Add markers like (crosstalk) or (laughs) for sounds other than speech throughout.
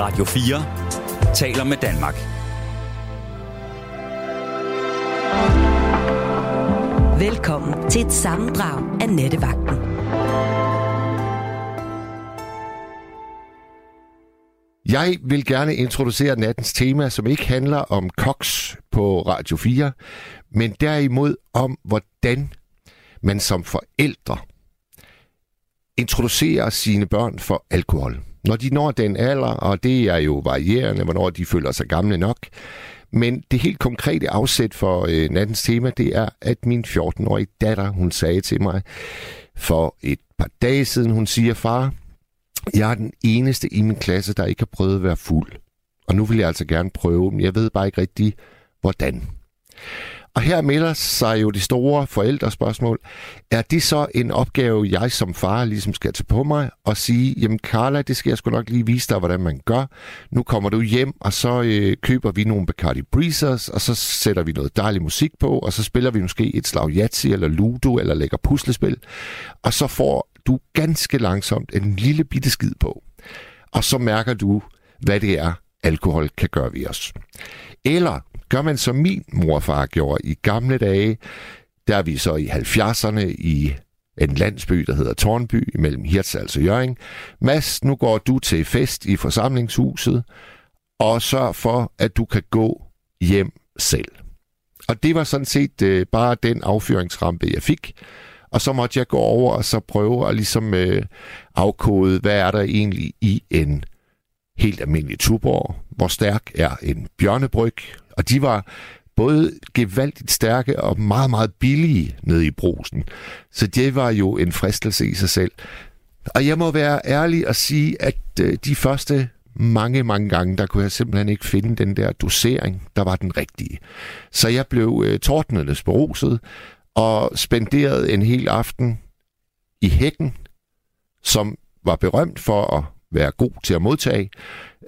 Radio 4 taler med Danmark. Velkommen til et sammendrag af Nettevagten. Jeg vil gerne introducere nattens tema, som ikke handler om koks på Radio 4, men derimod om, hvordan man som forældre introducerer sine børn for alkohol. Når de når den alder, og det er jo varierende, hvornår de føler sig gamle nok, men det helt konkrete afsæt for øh, nattens tema, det er, at min 14-årige datter, hun sagde til mig for et par dage siden, hun siger, far, jeg er den eneste i min klasse, der ikke har prøvet at være fuld. Og nu vil jeg altså gerne prøve, men jeg ved bare ikke rigtig, hvordan. Og her melder sig jo det store forældrespørgsmål. Er det så en opgave, jeg som far ligesom skal tage på mig og sige, jamen Carla, det skal jeg sgu nok lige vise dig, hvordan man gør. Nu kommer du hjem, og så øh, køber vi nogle Bacardi Breezers, og så sætter vi noget dejlig musik på, og så spiller vi måske et slag Yatzy eller Ludo eller lægger puslespil. Og så får du ganske langsomt en lille bitte skid på. Og så mærker du, hvad det er, alkohol kan gøre ved os. Eller gør man som min morfar gjorde i gamle dage, der er vi så i 70'erne i en landsby, der hedder Tornby, mellem Hirtshals og Jøring. Mads, nu går du til fest i forsamlingshuset, og sørg for, at du kan gå hjem selv. Og det var sådan set øh, bare den affyringsrampe, jeg fik. Og så måtte jeg gå over og så prøve at ligesom øh, afkode, hvad er der egentlig i en helt almindelig tuborg? Hvor stærk er en bjørnebryg? Og de var både gevaldigt stærke og meget, meget billige nede i brusen. Så det var jo en fristelse i sig selv. Og jeg må være ærlig og sige, at øh, de første mange, mange gange, der kunne jeg simpelthen ikke finde den der dosering, der var den rigtige. Så jeg blev øh, tordnenes beruset og spenderede en hel aften i hækken, som var berømt for at være god til at modtage.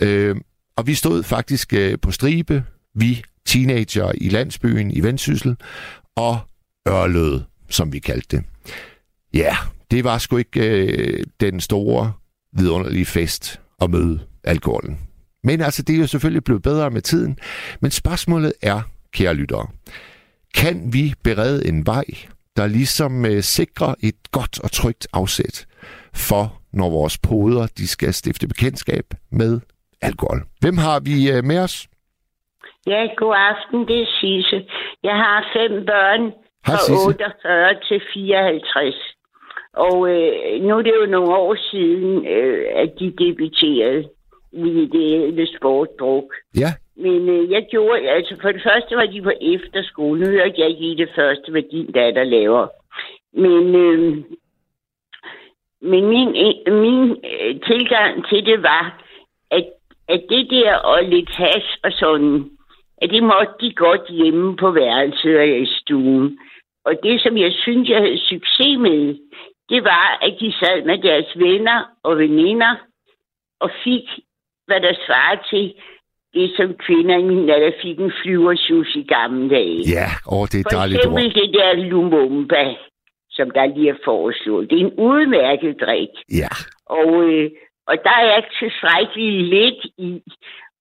Øh, og vi stod faktisk øh, på stribe, vi teenager i landsbyen i Vendsyssel, og ørlød, som vi kaldte det. Ja, det var sgu ikke øh, den store, vidunderlige fest at møde alkoholen. Men altså, det er jo selvfølgelig blevet bedre med tiden. Men spørgsmålet er, kære lyttere, kan vi berede en vej, der ligesom øh, sikrer et godt og trygt afsæt for, når vores poder de skal stifte bekendtskab med alkohol. Hvem har vi øh, med os? Ja, god aften, det er Sisse. Jeg har fem børn Hej, fra Sisse. 48 til 54. Og øh, nu er det jo nogle år siden, øh, at de debuterede i det ædle sportdruk. Ja, Men øh, jeg gjorde, altså for det første var de på efterskole. Nu hørte jeg ikke i det første, hvad din datter laver. Men, øh, men min, øh, min øh, tilgang til det var, at, at det der og lidt has og sådan, at det måtte de godt hjemme på værelset og i stuen. Og det, som jeg synes, jeg havde succes med, det var, at de sad med deres venner og veninder og fik, hvad der svarer til det, som kvinder i min alder fik en flyversjus i gamle dage. ja, åh, det er For dejligt ord. eksempel det der Lumumba, som der lige er foreslået. Det er en udmærket drik. Ja, Og, øh, og der er tilstrækkeligt lidt i.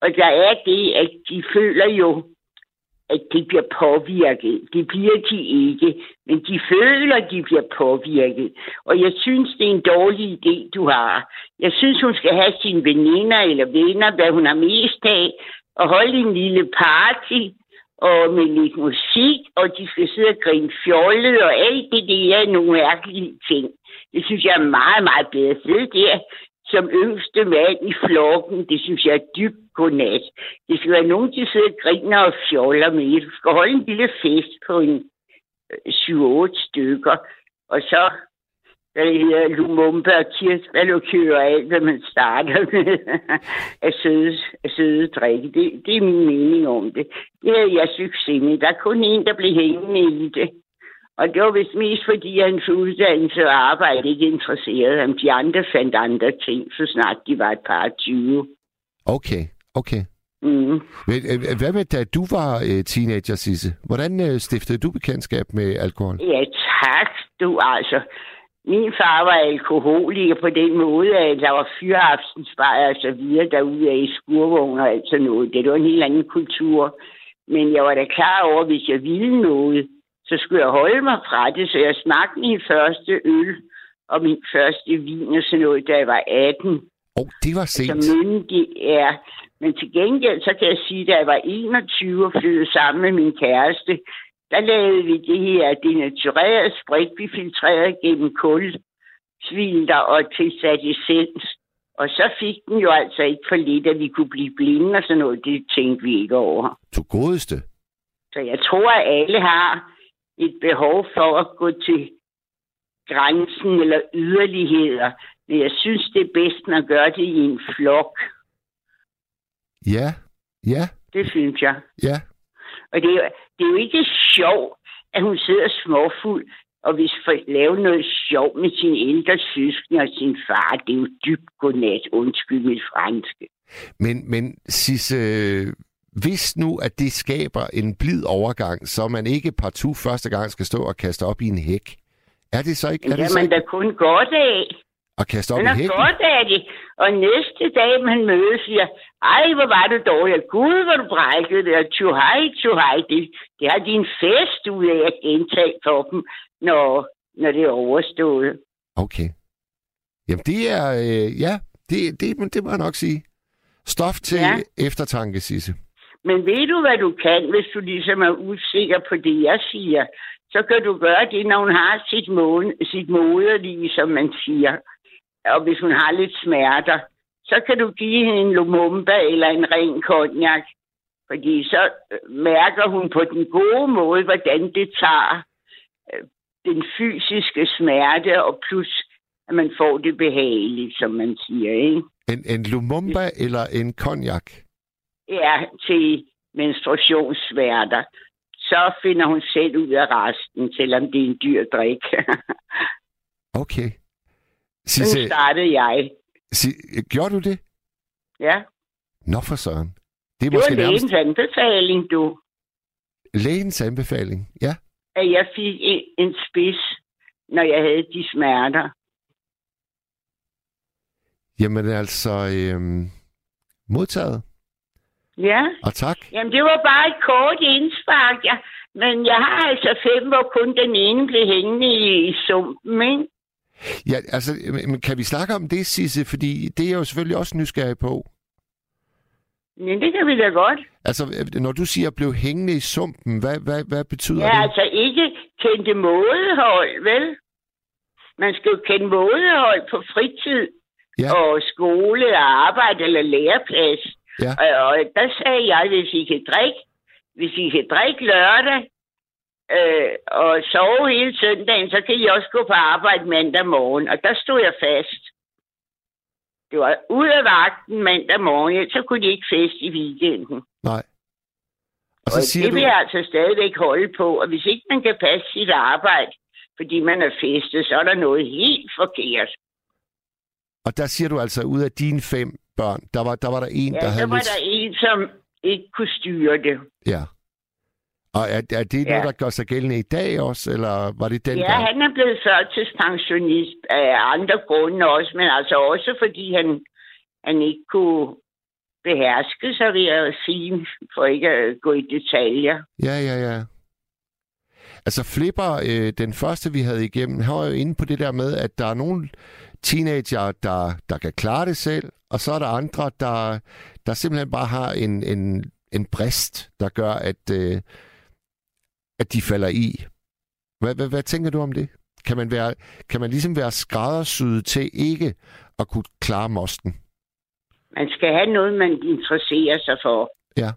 Og der er det, at de føler jo, at de bliver påvirket. Det bliver de ikke, men de føler, at de bliver påvirket. Og jeg synes, det er en dårlig idé, du har. Jeg synes, hun skal have sine veninder eller venner, hvad hun har mest af, og holde en lille party og med lidt musik, og de skal sidde og grine fjollet, og alt det der er nogle mærkelige ting. Det synes jeg er meget, meget bedre. Sidde der som yngste mand i flokken, det synes jeg er dybt godnat. Det skal være nogen, der sidder og griner og fjoller med. Du skal holde en lille fest på en øh, 7-8 stykker, og så hvad det hedder, Lumumba og kirsebærlikør og alt, hvad man starter (laughs) med af søde, af søde drikke. Det, det er min mening om det. Det er jeg succes med. Der er kun en, der blev hængende i det. Og det var vist mest fordi, hans uddannelse og arbejde ikke interesserede ham. De andre fandt andre ting, så snart de var et par 20. okay, okay. Mm. Men, øh, hvad med, da du var øh, teenager, Sisse? Hvordan øh, stiftede du bekendtskab med alkohol? Ja, tak, du altså. min far var alkoholiker på den måde, at der var fyraftensbajer og så videre derude af i skurvogn og alt sådan noget. Det var en helt anden kultur. Men jeg var da klar over, at hvis jeg ville noget, så skulle jeg holde mig fra det. Så jeg smagte min første øl og min første vin og sådan noget, da jeg var 18. Åh, oh, det var sent. Så myndig er. Men til gengæld, så kan jeg sige, da jeg var 21 og flyttede sammen med min kæreste, der lavede vi det her denaturerede sprit, vi filtrerede gennem kul, svilter og tilsat essens. Og så fik den jo altså ikke for lidt, at vi kunne blive blinde og sådan noget. Det tænkte vi ikke over. Du godeste. Så jeg tror, at alle har et behov for at gå til grænsen eller yderligheder. Men jeg synes, det er bedst at gøre det i en flok. Ja, ja. Det synes jeg. Ja. Og det er, det er jo ikke sjovt, at hun sidder småfuld og hvis for lave noget sjov med sin ældre søskende og sin far. Det er jo dybt godnat, undskyld mit franske. Men, men Sisse, hvis nu, at det skaber en blid overgang, så man ikke partout første gang skal stå og kaste op i en hæk, er det så ikke... Er det, det så man ikke da kun godt af. at kaste op Man i hækken? godt af det. Og næste dag, man mødes, siger, ej, hvor var du dårlig. Gud, hvor du brækkede det. Og tjuhej, tjuhej. Det, det har din fest ud af at gentage for dem, når, når det er overstået. Okay. Jamen, det er... Øh, ja, det, det, men det må jeg nok sige. Stof til ja. eftertanke, Sisse. Men ved du, hvad du kan, hvis du ligesom er usikker på det, jeg siger? Så kan du gøre det, når hun har sit, måne, sit moderlige, som man siger. Og hvis hun har lidt smerter, så kan du give hende en Lumumba eller en ren konjak. Fordi så øh, mærker hun på den gode måde, hvordan det tager øh, den fysiske smerte, og plus at man får det behageligt, som man siger, ikke? En, en Lumumba eller en konjak? Er til menstruationssmerter, så finder hun selv ud af resten, selvom det er en dyr drik. (laughs) Okay. Sisse, startede jeg. si, gjorde du det? Ja, Nå for søren. Det er det var måske nærmest lægens anbefaling, du, lægens anbefaling. Ja. at jeg fik en, en spids, når jeg havde de smerter. Jamen altså, øhm, modtaget. Ja, Og tak. jamen det var bare et kort indspark, ja. Men jeg har altså fem, hvor kun den ene blev hængende i, i sumpen, ikke? Ja, altså, men kan vi snakke om det, Sisse? Fordi det er jeg jo selvfølgelig også nysgerrig på. Men det kan vi da godt. Altså, når du siger blev hængende i sumpen, hvad, hvad, hvad betyder Ja, det? altså ikke kendte mådehold, vel? Man skal jo kende mådehold på fritid Ja. og skole og arbejde eller læreplads. Ja. Og, og der sagde jeg, hvis I kan drikke, hvis I kan drikke lørdag øh, og sove hele søndagen, så kan I også gå på arbejde mandag morgen. Og der stod jeg fast. Det var ud af vagten mandag morgen, så kunne de ikke feste i weekenden. Nej. Og Og så siger det du... vil jeg altså stadigvæk holde på. Og hvis ikke man kan passe sit arbejde, fordi man er festet, så er der noget helt forkert. Og der siger du altså, ud af dine fem børn, der var der, var der en, Ja, der havde var lidt... der en, som ikke kunne styre det. Ja. Og er, er det Ja. noget, der gør sig gældende i dag også, eller var det dengang? Ja, han er blevet førtidspensionist af andre grunde også, men altså også fordi han, han ikke kunne beherske sig, vil jeg sige, for ikke at gå i detaljer. Ja, ja, ja. Altså Flipper, øh, den første vi havde igennem, han var jo inde på det der med, at der er nogle teenager, der, der kan klare det selv, og så er der andre, der, der simpelthen bare har en, en, en brist, der gør, at, øh, at de falder i. Hvad, hvad, hvad tænker du om det? Kan man, være, kan man ligesom være skræddersyet til ikke at kunne klare mosten? Man skal have noget, man interesserer sig for. Ja.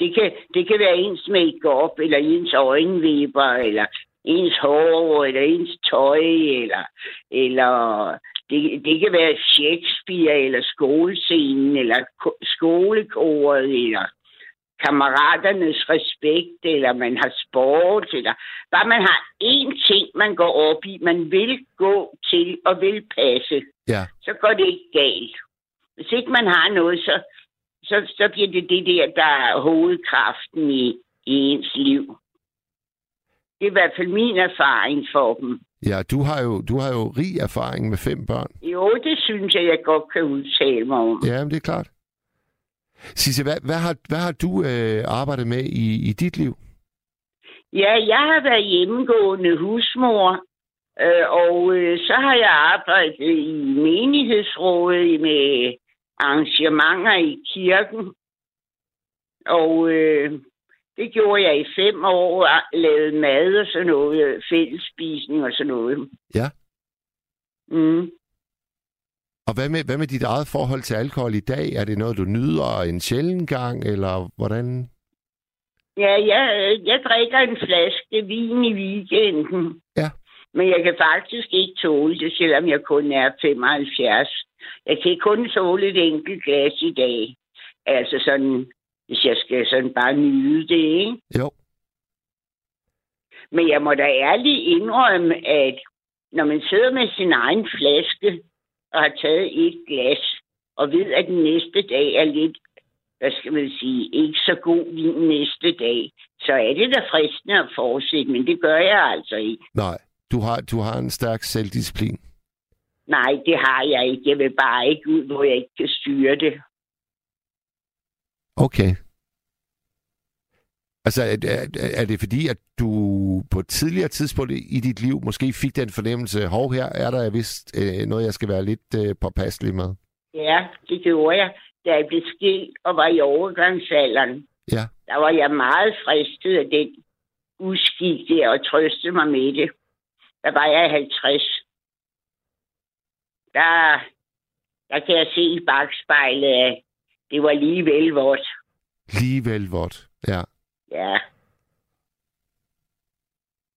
Det kan, det kan være ens make-up, eller ens øjenvipper, eller ens hår, eller ens tøj, eller, eller det, det kan være Shakespeare, eller skolescenen, eller ko- skolekoret, eller kammeraternes respekt, eller man har sport, eller bare man har én ting, man går op i, man vil gå til og vil passe, Ja. så går det ikke galt. Hvis ikke man har noget, så, så, så bliver det det der, der er hovedkraften i, i ens liv. Det er i hvert fald min erfaring for dem. Ja, du har jo, du har jo rig erfaring med fem børn. Jo, det synes jeg, jeg godt kan udtale mig om. Ja, men det er klart. Sisse, hvad, hvad, har, hvad har du øh, arbejdet med i, i dit liv? Ja, jeg har været hjemmegående husmor, øh, og øh, så har jeg arbejdet i menighedsrådet med arrangementer i kirken. Og øh, det gjorde jeg i fem år, lavede mad og sådan noget, fællesspisning og sådan noget. Ja. Mm. Og hvad med, hvad med dit eget forhold til alkohol i dag? Er det noget, du nyder en sjælden gang, eller hvordan? Ja, jeg, jeg drikker en flaske vin i weekenden. Ja. Men jeg kan faktisk ikke tåle det, selvom jeg kun er 75. Jeg kan kun tåle et enkelt glas i dag. Altså sådan, hvis jeg skal sådan bare nyde det, ikke? Jo. Men jeg må da ærligt indrømme, at når man sidder med sin egen flaske og har taget et glas, og ved, at den næste dag er lidt, hvad skal man sige, ikke så god vin næste dag, så er det da fristende at fortsætte, men det gør jeg altså ikke. Nej, du har, du har en stærk selvdisciplin. Nej, det har jeg ikke. Jeg vil bare ikke ud, hvor jeg ikke kan styre det. Okay. Altså, er, er, er det fordi, at du på et tidligere tidspunkt i dit liv måske fik den fornemmelse, hov, her er der vist øh, noget, jeg skal være lidt øh, påpasselig med? Ja, det gjorde jeg. Da jeg blev skilt og var i overgangsalderen, Ja. der var jeg meget fristet af den uskik der og trøste mig med det. Der var jeg 50. Der, der kan jeg se i bagspejlet, det var lige vel vort. Ligevel vort. Ja. Ja.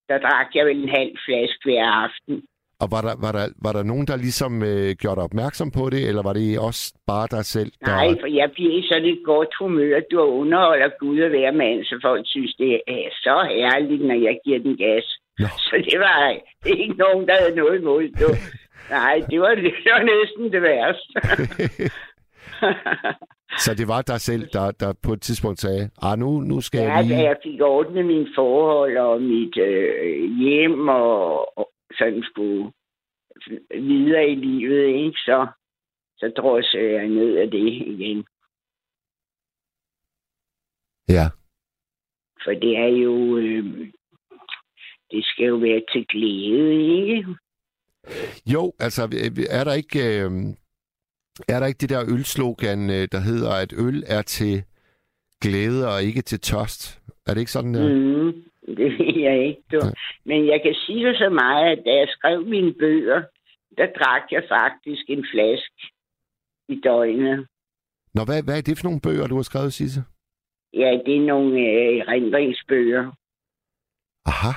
Der drak jeg vel en halv flaske hver aften. Og var der, var der, var der nogen, der ligesom øh, gjorde dig opmærksom på det, eller var det også bare dig selv? Der... Nej, for jeg bliver i sådan et godt humør. Du underholder Gud og hver mand, så folk synes, det er så herligt, når jeg giver den gas. Nå. Så det var ikke nogen, der havde noget imod det. (laughs) Nej, det var, det var næsten det værste. (laughs) Så det var dig selv, der, der på et tidspunkt sagde, ah, nu, nu skal ja, jeg lige... jeg fik ordnet mine forhold og mit øh, hjem og, og sådan skulle videre i livet, ikke? Så, så drossede jeg ned af det igen. Ja. For det er jo... Øh, det skal jo være til glæde, ikke? Jo, altså, er der ikke... Øh, er der ikke det der ølslogan, øh, der hedder, at øl er til glæde og ikke til tørst? Er det ikke sådan der? Mm, (laughs) det ved jeg ikke, du. Ja. Men jeg kan sige dig så meget, at da jeg skrev mine bøger, der drak jeg faktisk en flaske i døgnet. Nå, hvad, hvad er det for nogle bøger, du har skrevet, Sisse? Ja, det er nogle øh, erindringsbøger. Aha.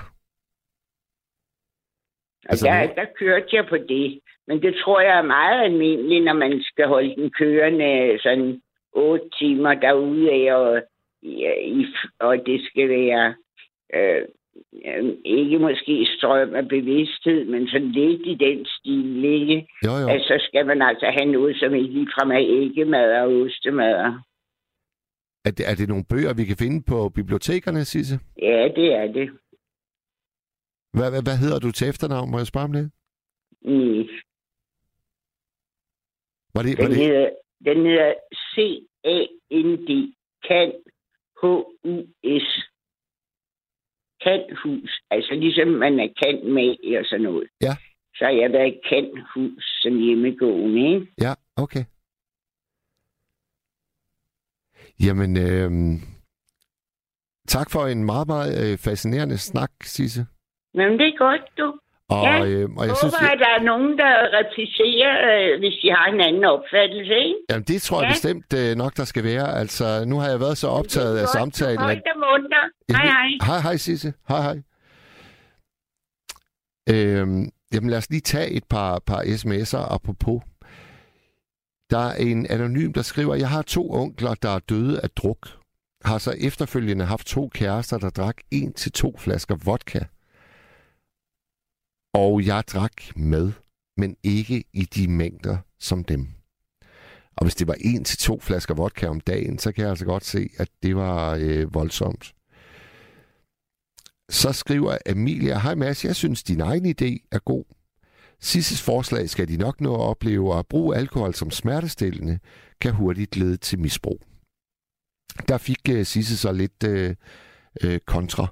Altså, der, der kørte jeg på det. Men det tror jeg er meget almindeligt, når man skal holde den kørende sådan otte timer derude af, og, i, og det skal være øh, øh, ikke måske strøm af bevidsthed, men sådan lidt i den stil, ikke? Jo, jo. Altså, så skal man altså have noget, som ikke ligefrem er æggemad og ostemad. Er det, er det nogle bøger, vi kan finde på bibliotekerne, Sisse? Ja, det er det. Hvad, hvad, hvad hedder du til efternavn? Må jeg spørge om det? Mm. Var det, var Den det, hedder, den hedder C-A-N-D. Kan H-U-S. Kanthus. Altså ligesom man er kant med og sådan noget. Ja. Så har jeg været kanthus som hjemmegående, ikke? Ja, okay. Jamen, øh, tak for en meget, meget øh, fascinerende snak, Sisse. Men det er godt, du. Og, Ja, øh, og jeg Jeg synes, håber, at der er nogen, der replicerer, øh, hvis de har en anden opfattelse, ikke? jamen, det tror jeg Ja. bestemt øh, nok, der skal være. Altså, nu har jeg været så optaget er af godt. samtalen. At, og munter. Hej, hej. Hej, hej, Sisse. Hej, hej. Øhm, jamen, lad os lige tage et par, par sms'er apropos. Der er en anonym, der skriver, jeg har to onkler, der er døde af druk. Har så efterfølgende haft to kærester, der drak en til to flasker vodka. Og jeg drak med, men ikke i de mængder som dem. Og hvis det var en til to flasker vodka om dagen, så kan jeg altså godt se, at det var øh, voldsomt. så skriver Emilia, Hej Mads, jeg synes din egen idé er god. Sisses forslag skal de nok nå at opleve, at bruge alkohol som smertestillende kan hurtigt lede til misbrug. Der fik uh, Sisse så lidt uh, uh, kontra.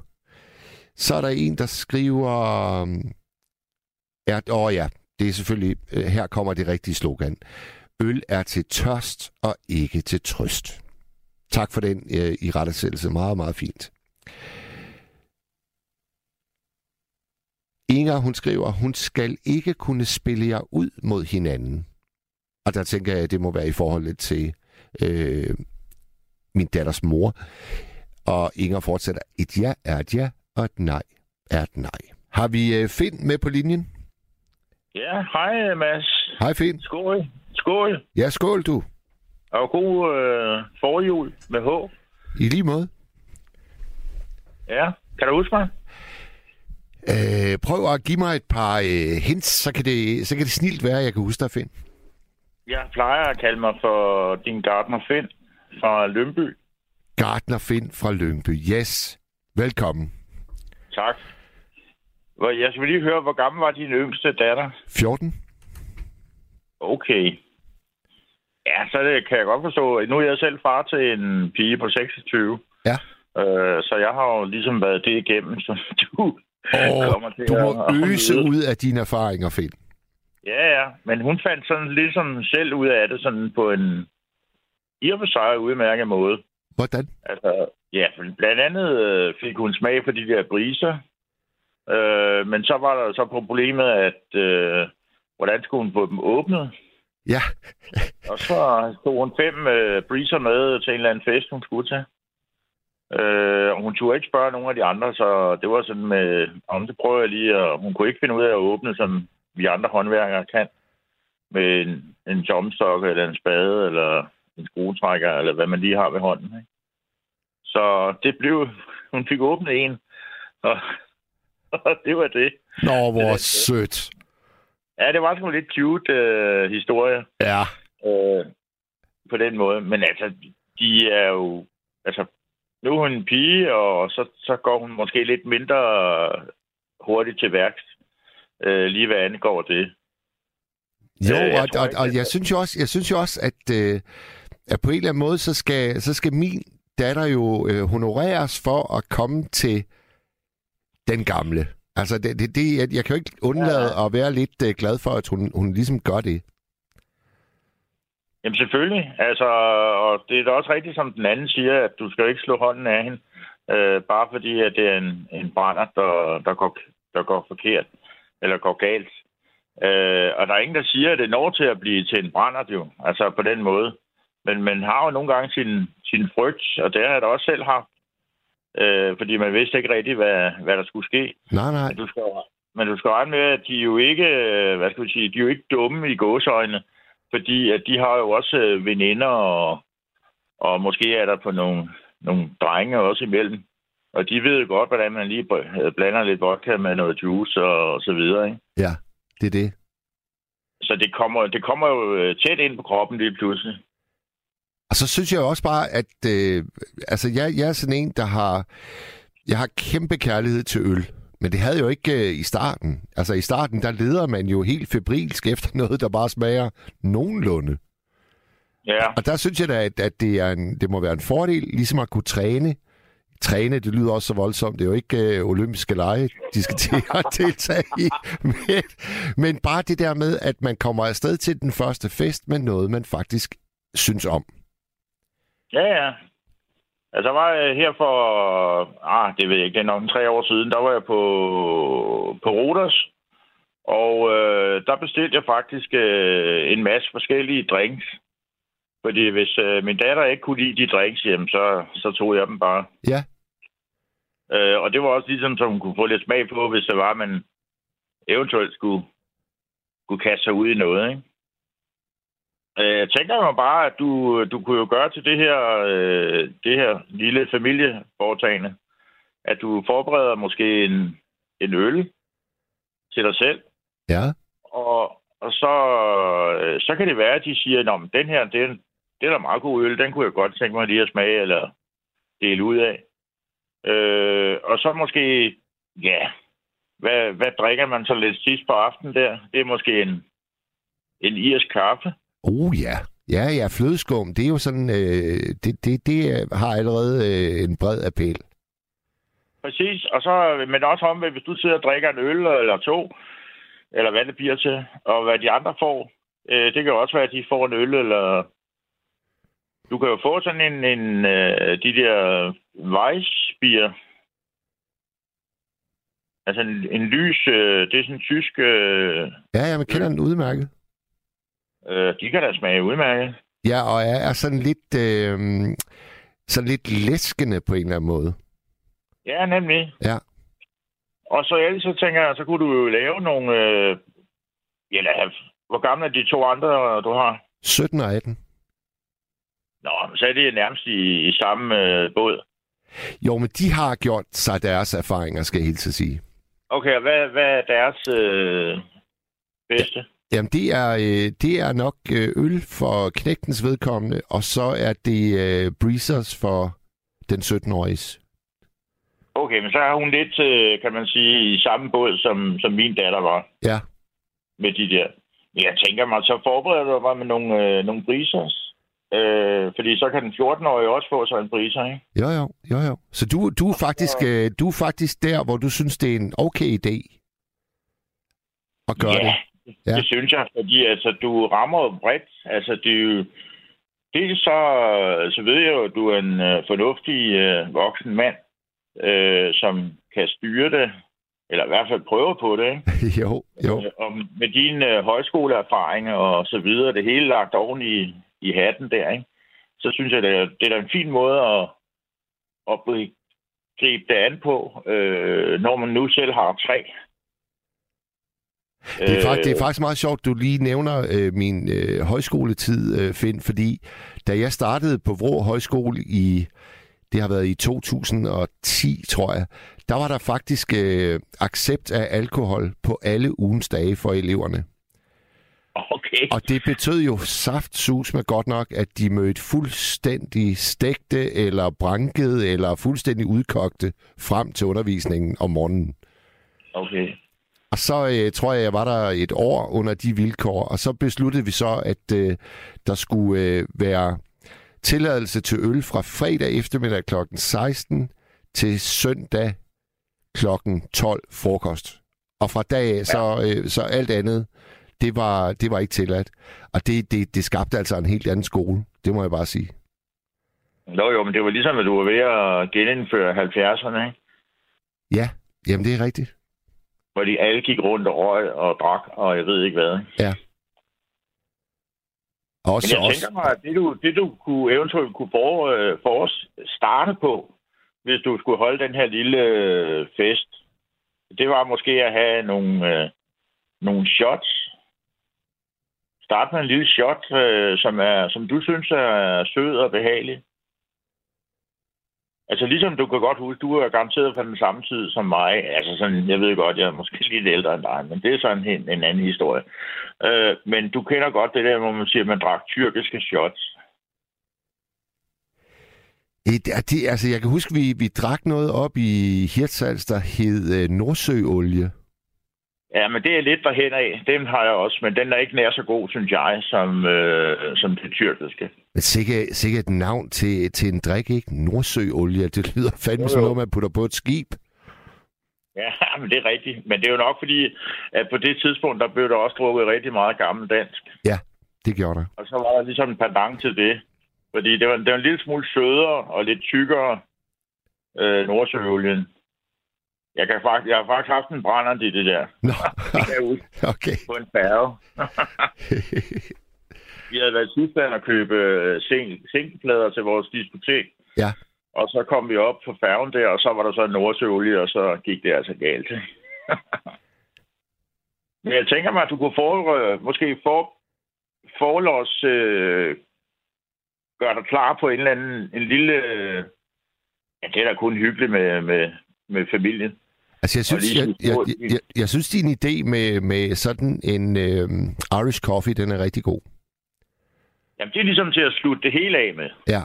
Så er der en, der skriver er... ja, åh ja, det er selvfølgelig... Øh, her kommer det rigtige slogan. Øl er til tørst og ikke til trøst. Tak for den øh, uh, i rettesættelse. Meget, meget fint. Inger, hun skriver, hun skal ikke kunne spille jer ud mod hinanden. Og der tænker jeg, at det må være i forhold til øh, min datters mor. Og Inger fortsætter, et ja er et ja, og et nej er et nej. Har vi øh, Finn med på linjen? Ja, hej Mads. Hej Finn. Skål. Skål. Ja, skål du. Og god øh, forjul med H. I lige måde. Ja, kan du huske mig? Øh, prøv at give mig et par øh, hints, så kan, det, så kan det snilt være, at jeg kan huske dig, Finn. Jeg plejer at kalde mig for din gartner Finn fra Lønby. Gartner Finn fra Lyngby. Yes. Velkommen. Tak. Jeg skal lige høre, hvor gammel var din yngste datter? 14. Okay. Ja, så det kan jeg godt forstå. Nu er jeg selv far til en pige på 26. Ja. Øh, så jeg har jo ligesom været det igennem, så (laughs) du Og kommer til du må at- at øse nyde. ud af dine erfaringer, Finn. Ja, ja. Men hun fandt sådan ligesom selv ud af det sådan på en i og for sig udmærket måde. Hvordan? Altså, ja, blandt andet øh, fik hun smag for de der briser. Øh, men så var der så problemet, at øh, hvordan skulle hun få dem åbnet? Ja. (laughs) Og så tog hun fem øh, briser med til en eller anden fest, hun skulle til. Øh, og hun turde ikke spørge nogen af de andre, så det var sådan med, om det prøver jeg lige, og hun kunne ikke finde ud af at åbne, som vi andre håndværkere kan, med en, en jomstok eller en spade, eller en skruetrækker, eller hvad man lige har ved hånden. Ikke? Så det blev, hun fik åbnet en, og (laughs) det var det. Nå, hvor sødt. Ja, det var sgu en lidt cute øh, historie. Ja. øh, på den måde. Men altså, de er jo... Altså, nu er hun en pige, og så, så går hun måske lidt mindre hurtigt til værks, øh, lige hvad angår det. Jo, Øh, og, tror og, ikke, og jeg synes jo også, jeg synes jo også at, øh, at på en eller anden måde, så skal, så skal min datter jo øh, honoreres for at komme til den gamle. Altså, det, det, det, jeg, jeg kan jo ikke undlade ja. at være lidt øh, glad for, at hun, hun ligesom gør det. Jamen selvfølgelig. Altså, og det er da også rigtigt, som den anden siger, at du skal ikke slå hånden af hende, øh, bare fordi, at det er en, en brænder, der, der, går, der går forkert, eller går galt. Øh, og der er ingen, der siger, at det når til at blive til en brænder, jo. Altså på den måde. Men man har jo nogle gange sin, sin frygt, og det har jeg da også selv haft. Øh, fordi man vidste ikke rigtigt, hvad, hvad der skulle ske. Nej, nej. Men du skal, men du skal regne med, at de er jo ikke, øh, hvad skal vi sige, de er jo ikke dumme i gåsøjne, fordi at de har jo også øh, veninder, og, og måske er der på nogle, nogle drenge også imellem. Og de ved jo godt, hvordan man lige br- blander lidt vodka med noget juice og, og så videre. Ikke? Ja, det er det. Så det kommer, det kommer jo øh, tæt ind på kroppen lige pludselig. Og så synes jeg også bare, at øh, altså jeg, jeg er sådan en, der har, jeg har kæmpe kærlighed til øl. Men det havde jeg jo ikke øh, i starten. Altså i starten, der leder man jo helt febrilsk efter (laughs) noget, der bare smager nogenlunde. Ja, Og der synes jeg da, at, at det, er en, det må være en fordel, ligesom at kunne træne. Træne, det lyder også så voldsomt. Det er jo ikke øh, olympiske lege, de skal til (laughs) at deltage i. Men, men bare det der med, at man kommer afsted til den første fest med noget, man faktisk synes om. Ja, ja. Altså, jeg var øh, her for, ah, det ved jeg ikke, det er nok tre år siden, der var jeg på, på Rodos, og øh, der bestilte jeg faktisk øh, en masse forskellige drinks. Fordi hvis øh, min datter ikke kunne lide de drinks, jamen, så, så tog jeg dem bare. Ja, Øh, og det var også ligesom, så hun kunne få lidt smag på, hvis det var, at man eventuelt skulle, skulle kaste sig ud i noget, ikke? Øh, Jeg tænker mig bare, at du, du kunne jo gøre til det her, øh, det her lille familieforetagende, at du forbereder måske en, en øl til dig selv, ja, og, og så, øh, så kan det være, at de siger, at den her, det er, det er da meget god øl, den kunne jeg godt tænke mig lige at smage eller dele ud af. Øh, og så måske Ja. Hvad, hvad drikker man så lidt sidst på aftenen der? Det er måske en, en irsk kaffe. Oh ja. Ja, ja, flødeskum, det er jo sådan, øh, det, det, det har allerede øh, en bred appel. Præcis, og så, men også om, hvis du sidder og drikker en øl eller to, eller hvad det bliver til, og hvad de andre får, øh, det kan jo også være, at de får en øl, eller du kan jo få sådan en, en øh, de der Weissbier, altså en, en lys, øh, det er sådan en tysk, øh, Ja, ja, man kender den udmærket. Øh, de kan da smage udmærket. Ja, og er, er sådan lidt, øh, sådan lidt læskende på en eller anden måde. Ja, nemlig. Ja. Og så ellers så tænker jeg, så kunne du jo lave nogle... Øh, eller, hvor gamle er de to andre, du har? 17 og 18. Nå, så er det nærmest i, i samme øh, båd. Jo, men de har gjort sig deres erfaringer, skal jeg helt sige. Okay, og hvad, hvad er deres øh, bedste? Jamen, det er, øh, det er nok øh, øl for knægtens vedkommende, og så er det øh, breezers for den 17-årige. Okay, men så er hun lidt, øh, kan man sige, i samme båd, som, som min datter var Ja. med de der. Men jeg tænker mig, så forbereder du dig med nogle, øh, nogle breezers. Øh, fordi så kan den 14-årige også få sig en breezer, ikke? Jo, jo, jo, jo. Så du, du, er faktisk, øh, du er faktisk der, hvor du synes, det er en okay idé at gøre ja, det. Ja, det synes jeg, fordi altså, du rammer jo bredt. Altså, det er jo... Dels så, så ved jeg jo, at du er en øh, fornuftig øh, voksen mand, øh, som kan styre det, eller i hvert fald prøve på det, ikke? (laughs) jo, jo. Øh, Og med dine øh, højskoleerfaringer og så videre, det hele lagt oven i, i hatten der, ikke? så synes jeg, det er, det er da en fin måde at, at gribe det an på, øh, når man nu selv har tre. Det er, faktisk, det er faktisk meget sjovt, du lige nævner øh, min øh, højskoletid, øh, Finn, fordi da jeg startede på Vrå Højskole i, det har været i 2010, tror jeg, der var der faktisk øh, accept af alkohol på alle ugens dage for eleverne. Okay. Og det betød jo saftsus med godt nok, at de mødte fuldstændig stegte, eller brankede, eller fuldstændig udkogte frem til undervisningen om morgenen. Okay. Og så øh, tror jeg, jeg var der et år under de vilkår, og så besluttede vi så, at øh, der skulle øh, være tilladelse til øl fra fredag eftermiddag kl. 16 til søndag kl. 12 frokost. Og fra dag af, så, øh, så alt andet, det var, det var ikke tilladt. Og det, det, det skabte altså en helt anden skole, det må jeg bare sige. Nå jo, men det var ligesom, at du var ved at genindføre 70'erne, ikke? Ja, jamen det er rigtigt. Hvor de alle gik rundt og røg og drak, og jeg ved ikke hvad. ikke? Og Men Også, jeg også, tænker mig, at det du, det du kunne eventuelt kunne for, øh, for os starte på, hvis du skulle holde den her lille øh, fest, det var måske at have nogle, øh, nogle shots. Start med en lille shot, øh, som, er, som du synes er sød og behagelig. Altså ligesom du kan godt huske, du er garanteret på den samme tid som mig. Altså sådan, jeg ved godt, jeg er måske (laughs) lidt ældre end dig, men det er sådan en, en anden historie. Øh, men du kender godt det der, hvor man siger, at man drak tyrkiske shots. Et, er det, altså, jeg kan huske, vi, vi drak noget op i Hirtshals, der hed øh, Nordsøolie. Ja, men det er lidt derhen af. Den har jeg også, men den er ikke nær så god, synes jeg, som, øh, som det tyrkiske. Men sikkert, sikkert et navn til, til en drik, ikke? Nordsøolie. Det lyder fandme Jo, som noget, man putter på et skib. Ja, (laughs) men det er rigtigt. Men det er jo nok fordi, at på det tidspunkt, der blev der også drukket rigtig meget gammel dansk. Det gjorde der. Og så var der ligesom en pendant til det. Fordi det var, det var en lille smule sødere og lidt tykkere øh, nordsøolien. Jeg, kan faktisk, jeg har faktisk haft en brænder i det der. Nå, (laughs) Det kan jeg huske (laughs) okay. på en færge. Vi havde været i Tyskland og købe øh, sing- singleplader til vores diskotek. Ja. Og så kom vi op på færgen der, og så var der så en nordsøolie, og så gik det altså galt. (laughs) Men jeg tænker mig, at du kunne for, øh, måske for, forlås øh, gøre dig klar på en eller anden en lille... Øh, ja, det er da kun hyggeligt med, med, med familien. Altså, jeg synes, jeg, jeg, jeg, jeg, jeg synes din idé med, med sådan en øh, Irish coffee, den er rigtig god. Jamen, det er ligesom til at slutte det hele af med. Ja.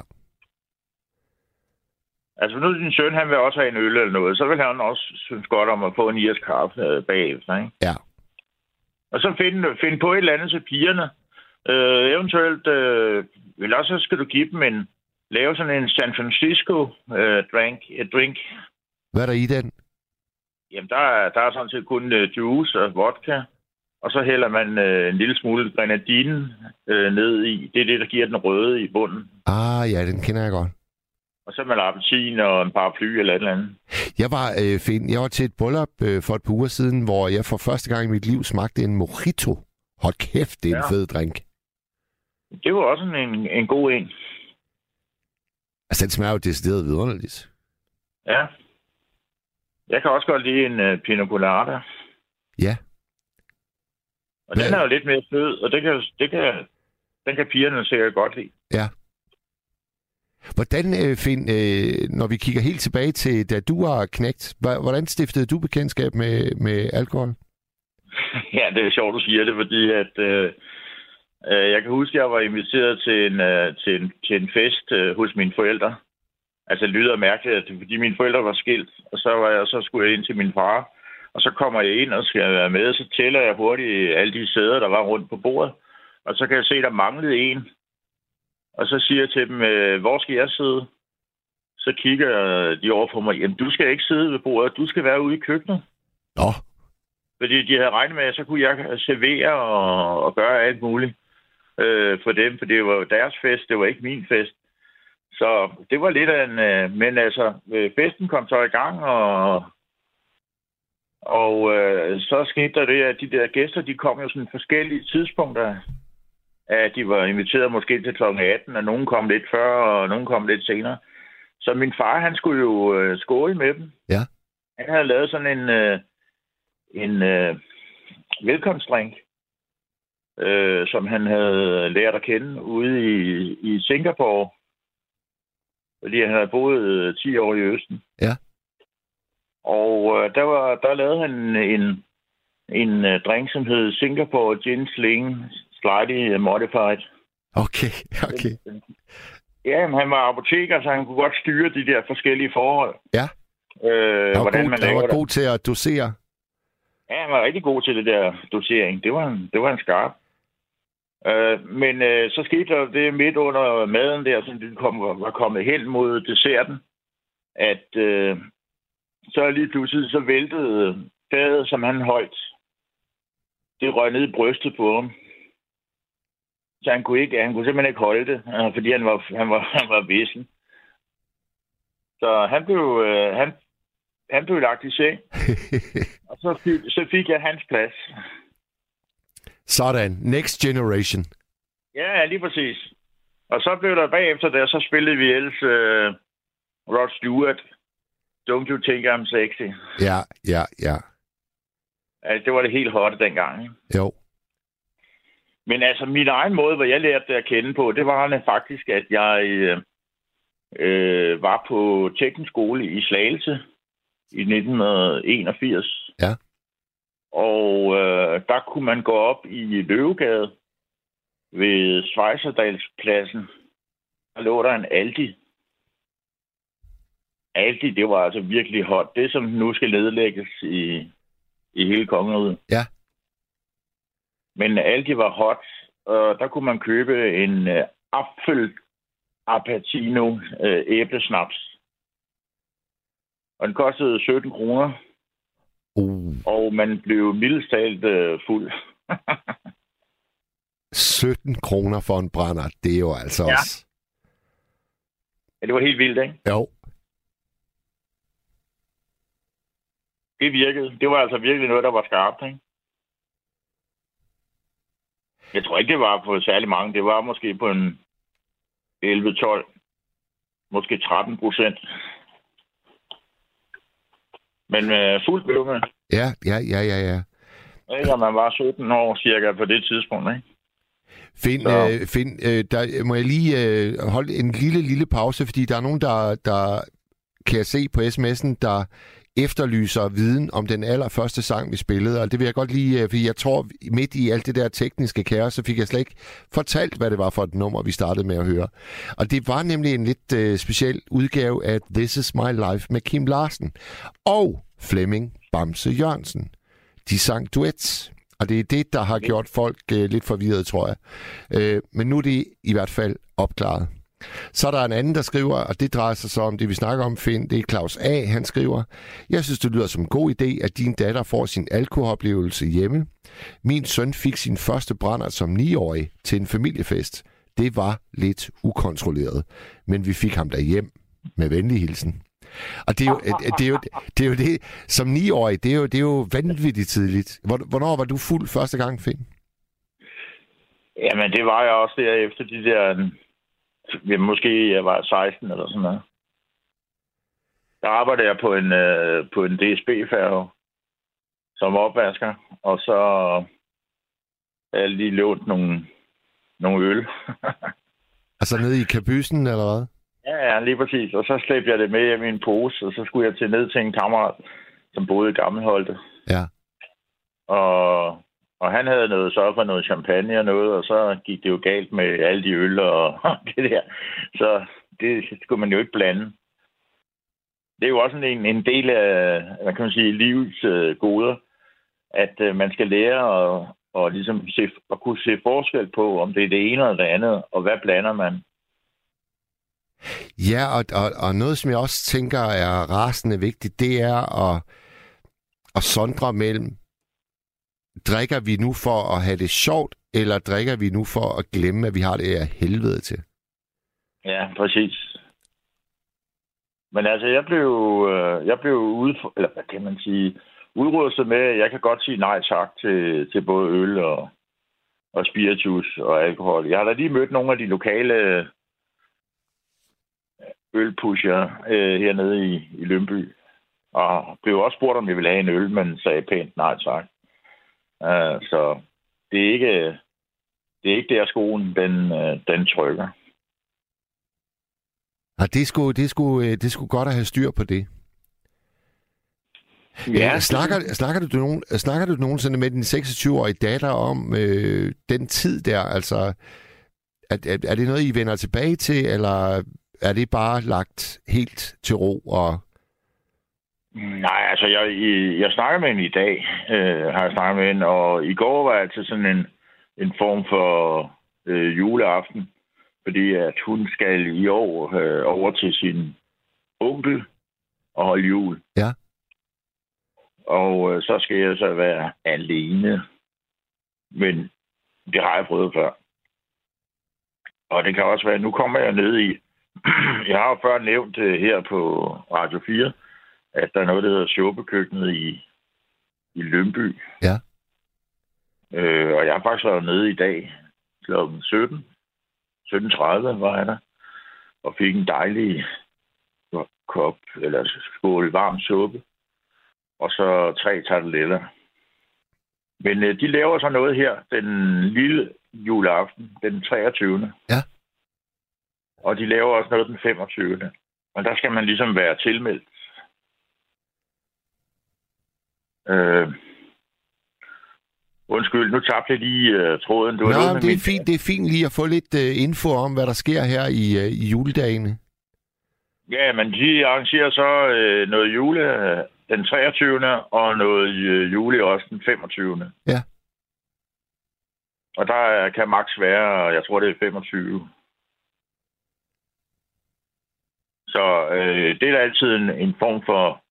Altså, nu din søn, han vil også have en øl eller noget, så vil han også synes godt om at få en irs kaffe øh, bagefter, ikke? Ja. Og så finde, finde på et eller andet til pigerne. Øh, eventuelt, øh, eller også så skal du give dem en, lave sådan en San Francisco øh, drink, et drink. Hvad er der i den? Jamen, der er, der er sådan set kun øh, juice og vodka. Og så hælder man øh, en lille smule grenadine øh, ned i. Det er det, der giver den røde i bunden. Ah, ja, den kender jeg godt. Og så med appelsin og en paraply eller et eller andet. Jeg var, øh, fin, jeg var til et bryllup øh, for et par uger siden, hvor jeg for første gang i mit liv smagte en mojito. Hold kæft, det er ja. en fed drink. Det var også en, en god en. Altså, den smager jo decideret vidunderligt. Ja. Jeg kan også godt lide en uh, pina colada. Ja. Og Hvad- den er jo lidt mere sød, og det kan, det kan, den kan pigerne sikkert godt lide. Ja. Hvordan, øh, Finn, øh, når vi kigger helt tilbage til, da du var knægt, hvordan stiftede du bekendtskab med, med alkohol? (laughs) ja, det er sjovt, du siger det, fordi at... Øh, øh, jeg kan huske, at jeg var inviteret til en, øh, til en, til en fest øh, hos mine forældre. Altså, det lyder mærkeligt, fordi mine forældre var skilt, og så, var jeg, så skulle jeg ind til min far, og så kommer jeg ind og skal være med, og så tæller jeg hurtigt alle de sæder, der var rundt på bordet, og så kan jeg se, der manglede en. Og så siger jeg til dem, øh, hvor skal jeg sidde? Så kigger de over på mig, jamen du skal ikke sidde ved bordet, du skal være ude i køkkenet. Nå, Fordi de havde regnet med, at så kunne jeg servere og, og gøre alt muligt øh, for dem, for det var jo deres fest, det var ikke min fest. Så det var lidt af en... Øh, men altså, øh, festen kom så i gang, og, og øh, så skete der det, at de der gæster, de kom jo sådan forskellige tidspunkter. At de var inviteret måske til kl. 18, og nogen kom lidt før, og nogen kom lidt senere. Så min far, han skulle jo øh, skåle med dem. Ja. Han havde lavet sådan en... Øh, en øh, velkomstdrink, øh, som han havde lært at kende ude i, i Singapore. Fordi han havde boet øh, 10 år i Østen. Ja. Og øh, der, var, der lavede han en, en øh, drink, som hed Singapore Gin Sling Slightly Modified. okay, (laughs) okay. Ja, men han var apoteker, så han kunne godt styre de der forskellige forhold. Ja. Øh, Han hvordan god, man han var det. god til at dosere. Ja, han var rigtig god til det der dosering. Det var en, det var en skarp. Øh, men øh, så skete der det midt under maden der, som den kom, var kommet hen mod desserten, at øh, så lige pludselig så væltede fadet, som han holdt. Det røg ned i brystet på ham. Så han kunne, ikke, han kunne simpelthen ikke holde det, øh, fordi han var, han var, (laughs) han var vissen. Så han blev, øh, han, han blev lagt i seng, (laughs) og så fik, så fik jeg hans plads. Sådan. Next generation. Ja, lige præcis. Og så blev der bagefter der, så spillede vi ellers uh, Rod Stewart. Don't you think I'm sexy? Ja, ja, ja. Altså, det var det helt hotte dengang. Ikke? Jo. Men altså, min egen måde, hvor jeg lærte det at kende på, det var faktisk, at jeg øh, øh, var på teknisk skole i Slagelse i 1981. Ja. Og øh, der kunne man gå op i Løvegade ved Schweizerdalspladsen. Der lå der en Aldi. Aldi, det var altså virkelig hot. Det, som nu skal nedlægges i, i hele kongeriget. Ja. Men Aldi var hot, og der kunne man købe en øh, apfel Apatino øh, æblesnaps. Og den kostede 17 kroner, Uh, og man blev mildest talt øh, fuld. (laughs) 17 kroner for en brænder. Det er jo altså Ja. også... ja, det var helt vildt, ikke? Jo. Det virkede. Det var altså virkelig noget, der var skarpt, ikke? Jeg tror ikke, det var på særlig mange. Det var måske på en 11-12, måske 13 procent. Men øh, fuldt blev man. Ja, ja, ja, ja, ja. Ikke, man var 17 år cirka på det tidspunkt, ikke? Find, øh, find øh, der må jeg lige øh, holde en lille, lille pause, fordi der er nogen, der, der kan jeg se på sms'en, der efterlyser viden om den allerførste sang, vi spillede, og det vil jeg godt lige, øh, for jeg tror midt i alt det der tekniske kaos, så fik jeg slet ikke fortalt, hvad det var for et nummer, vi startede med at høre. Og det var nemlig en lidt uh, speciel udgave af This Is My Life med Kim Larsen og Flemming Bamse Jørgensen. De sang duets. Og det er det, der har gjort folk uh, lidt forvirret, tror jeg. Uh, men nu er det i hvert fald opklaret. Så er der en anden, der skriver, og det drejer sig så om det, vi snakker om, Finn. Det er Claus A. Han skriver, Jeg synes, det lyder som en god idé, at din datter får sin alkoholoplevelse hjemme. Min søn fik sin første brænder som 9-årig til en familiefest. Det var lidt ukontrolleret, men vi fik ham hjem med venlig hilsen. Og det er, jo, det, er jo, det er jo det, som 9-årig, det er jo, det er jo vanvittigt tidligt. Hvornår var du fuld første gang, Finn? Jamen, det var jeg også der efter de der måske jeg var 16 eller sådan noget. Der arbejdede jeg på en, øh, på en DSB-færge som opvasker, og så jeg lige lånt nogle, nogle øl. (laughs) altså nede i kabysen, eller hvad? Ja, ja, lige præcis. Og så slæbte jeg det med hjem i en pose, og så skulle jeg til ned til en kammerat, som boede i Gammelholte. Ja. Og og han havde noget så for noget champagne og noget, og så gik det jo galt med alle de øl (laughs) og det der. Så det skulle man jo ikke blande. Det er jo også en, en del af, hvad kan man sige, livets øh, goder, at øh, man skal lære at, og ligesom se, at kunne se forskel på, om det er det ene eller det andet, og hvad blander man. Ja, og, og, og noget, som jeg også tænker er rasende vigtigt, det er at, at sondre mellem drikker vi nu for at have det sjovt, eller drikker vi nu for at glemme, at vi har det af helvede til? Ja, præcis. Men altså, jeg blev, øh, jeg blev ude, eller hvad kan man sige, udrustet med, at jeg kan godt sige nej tak til, til både øl og, og spiritus og alkohol. Jeg har da lige mødt nogle af de lokale øh, ølpusher øh, hernede i, i Lønby. Og blev også spurgt, om jeg ville have en øl, men sagde pænt nej tak. Uh, så det er ikke, det er ikke der skoen, den, uh, den trykker. Ja, det skulle, det, skulle, det skulle godt at have styr på det. Ja, snakker, snakker, du nogen, snakker du nogensinde med din 26-årige datter om øh, den tid der? Altså, er, er, er det noget, I vender tilbage til, eller er det bare lagt helt til ro og Nej, altså jeg, jeg snakker med hende i dag, øh, har jeg snakket med hende, og i går var jeg til sådan en, en form for øh, juleaften, fordi at hun skal i år øh, over til sin onkel og holde jul. Ja. Og øh, så skal jeg så være alene. Men det har jeg prøvet før. Og det kan også være, nu kommer jeg ned i... (clears throat) jeg har jo før nævnt det her på Radio 4, at der er noget, der hedder Sjåbekøkkenet i, i Lønby. Ja. Øh, og jeg har faktisk været nede i dag kl. 17. 17.30 var jeg der. Og fik en dejlig kop, eller skål varm suppe. Og så tre tarteletter. Men øh, de laver så noget her den lille juleaften, den 23. Ja. Og de laver også noget den 25. Og der skal man ligesom være tilmeldt Øh, undskyld, nu tabte jeg lige uh, tråden. Det, var Nå, det, er min... fint, det er fint lige at få lidt uh, info om, hvad der sker her i, uh, i juledagene. Ja, men de arrangerer så uh, noget jule den 23. og noget uh, jule også den 25. Ja. Og der kan max være, jeg tror det er 25. Så øh, det er altid en, en form for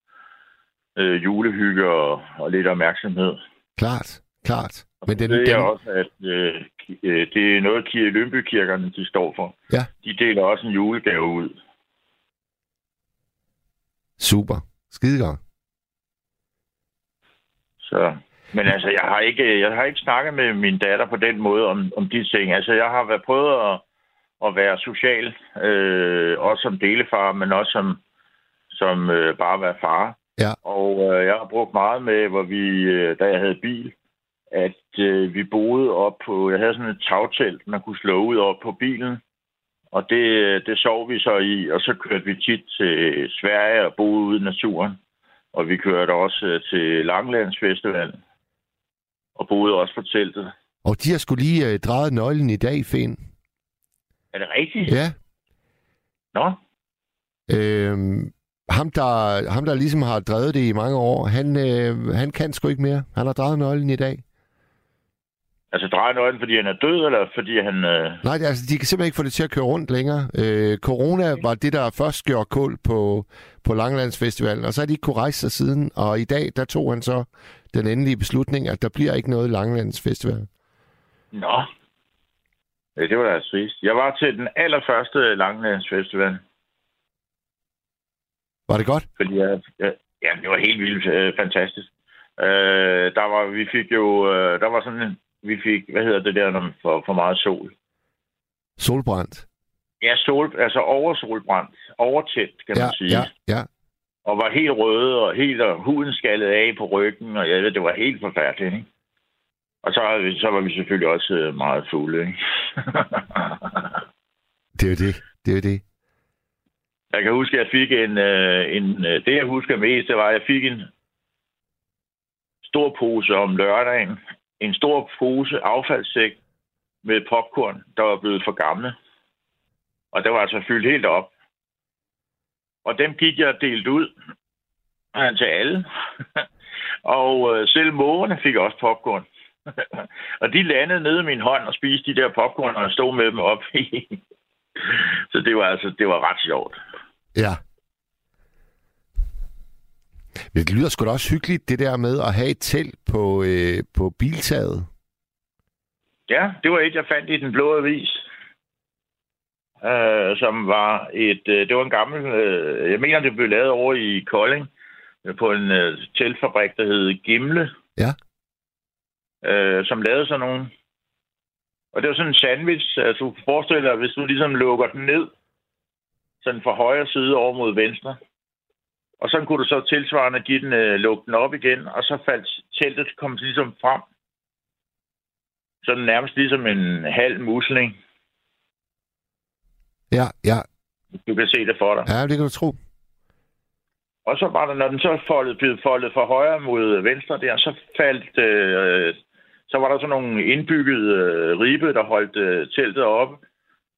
øh, julehygge og, og lidt opmærksomhed. Klart, klart. Men den, det er den... også, at øh, øh det er noget, Lønbykirkerne de står for. Ja. De deler også en julegave ud. Super. Skidegodt. Så, men altså, jeg har ikke, jeg har ikke snakket med min datter på den måde om, om de ting. Altså, jeg har været prøvet at, at være social, øh, også som delefar, men også som, som øh, bare være far. Ja. Og øh, jeg har brugt meget med, hvor vi, øh, da jeg havde bil, at øh, vi boede op på, jeg havde sådan et tagtelt, man kunne slå ud op på bilen. Og det, det sov vi så i, og så kørte vi tit til Sverige og boede ude i naturen. Og vi kørte også øh, til Langlands Festival. Og boede også på teltet. Og de har skulle lige øh, drejet nøglen i dag, Finn. Er det rigtigt? Ja. Nå, Øhm, ham, der, ham, der ligesom har drevet det i mange år, han, øh, han kan sgu ikke mere. Han har drejet nøglen i dag. altså drejer nøglen, fordi han er død, eller fordi han... Øh... Nej, altså, de kan simpelthen ikke få det til at køre rundt længere. Øh, corona var det, der først gjorde kul på, på Langlandsfestivalen, og så har de ikke kunne rejse sig siden. Og i dag, der tog han så den endelige beslutning, at der bliver ikke noget Langlandsfestival. Nå. Ja, det var da trist. Jeg var til den allerførste Langlands Festival. Var det godt? Fordi jeg, jeg, ja, det var helt vildt øh, fantastisk. Øh, der var, vi fik jo, øh, der var sådan en, vi fik, hvad hedder det der, når man får for meget sol? Solbrændt. Ja, sol, altså oversolbrændt, overtændt, kan Ja, man sige. ja, ja. Og var helt røde, og helt og huden skaldet af på ryggen, og jeg ved, det var helt forfærdeligt, ikke? Og så, så var vi selvfølgelig også øh, meget fulde, ikke? (laughs) Det er jo det. Det er jo det. Jeg kan huske, at jeg fik en, øh, en øh, det jeg husker mest, det var, at jeg fik en stor pose om lørdagen. En stor pose affaldssæk med popcorn, der var blevet for gamle. Og det var altså fyldt helt op. Og dem gik jeg delt ud til alle. (laughs) og øh, selv mågerne fik også popcorn. (laughs) og de landede nede i min hånd og spiste de der popcorn, og jeg stod med dem op i. (laughs) Så det var altså, det var ret sjovt. Ja. Det lyder sgu da også hyggeligt, det der med at have et telt på, øh, på biltaget. Ja, det var et, jeg fandt i den blå avis. Øh, som var et... Øh, det var en gammel... Øh, jeg mener, det blev lavet over i Kolding. øh, På en øh, teltfabrik, der hed Gimle. Ja. Øh, som lavede sådan nogle... Og det var sådan en sandwich. Altså, du kan forestille dig, hvis du ligesom lukker den ned, sådan fra højre side over mod venstre. Og så kunne du så tilsvarende give den, øh, lukke den op igen, og så faldt teltet kom ligesom frem sådan nærmest ligesom en halv musling. Ja, ja. Du kan se det for dig. Ja, det kan du tro. Og så var der, når den så foldet, blev foldet fra højre mod venstre der, så faldt, øh, så var der sådan nogle indbyggede øh, ribe, der holdt øh, teltet oppe.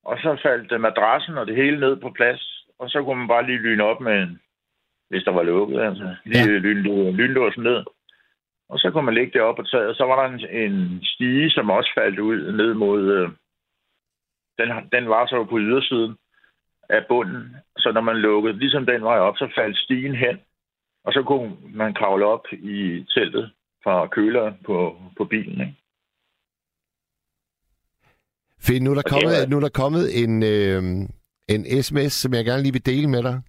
Og så faldt madrassen og det hele ned på plads. Og så kunne man bare lige lyne op med en, hvis der var lukket, altså. Lige ja. lyn, lynlåsen ned. Og så kunne man lægge det op på taget. Så var der en, en stige, som også faldt ud ned mod... Øh, den, den var så på ydersiden af bunden. Så når man lukkede ligesom den vej op, så faldt stigen hen. Og så kunne man kravle op i teltet fra køler på, på bilen. Ikke? Finn, nu er der, det kommet, nu er der kommet en, øh, en sms, som jeg gerne lige vil dele med dig.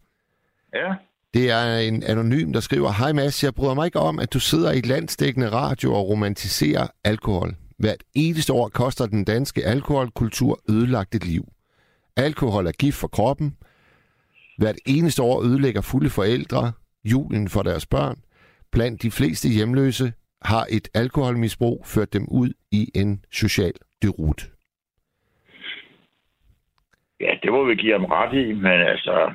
Ja, Det er en anonym, der skriver, Hej Mads, jeg bryder mig ikke om, at du sidder i et landsdækkende radio og romantiserer alkohol. Hvert eneste år koster den danske alkoholkultur ødelagt et liv. Alkohol er gift for kroppen. Hvert eneste år ødelægger fulde forældre julen for deres børn. Blandt de fleste hjemløse har et alkoholmisbrug ført dem ud i en social derut. Ja det må vi give ham ret i, men altså,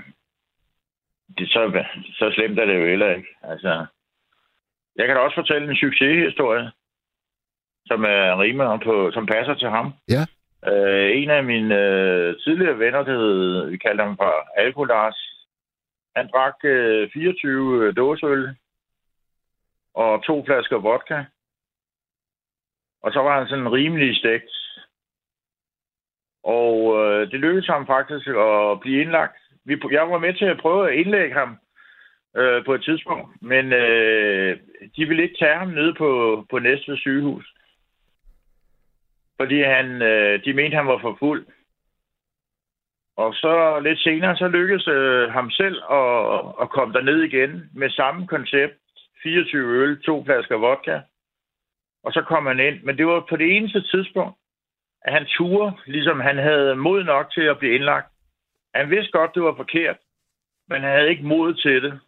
det, så, så slemt er det jo heller ikke. Altså, jeg kan da også fortælle en succeshistorie, som er rimelig på, som passer til ham. Ja. Øh, en af mine øh, tidligere venner, der hed, vi kaldte ham for Alkolars, han drak øh, 24 dåseøl og to flasker vodka. Og så var han sådan rimelig stegt. Og øh, det lykkedes ham faktisk at blive indlagt. Vi, jeg var med til at prøve at indlægge ham øh, på et tidspunkt, men øh, de ville ikke tage ham ned på, på næste sygehus. Fordi han, øh, de mente, han var for fuld. Og så lidt senere, så lykkedes øh, ham selv at, at komme derned igen med samme koncept. 24 øl, to flasker vodka. Og så kom han ind. Men det var på det eneste tidspunkt, at han turde, ligesom han havde mod nok til at blive indlagt. Han vidste godt, det var forkert, men han havde ikke mod til det.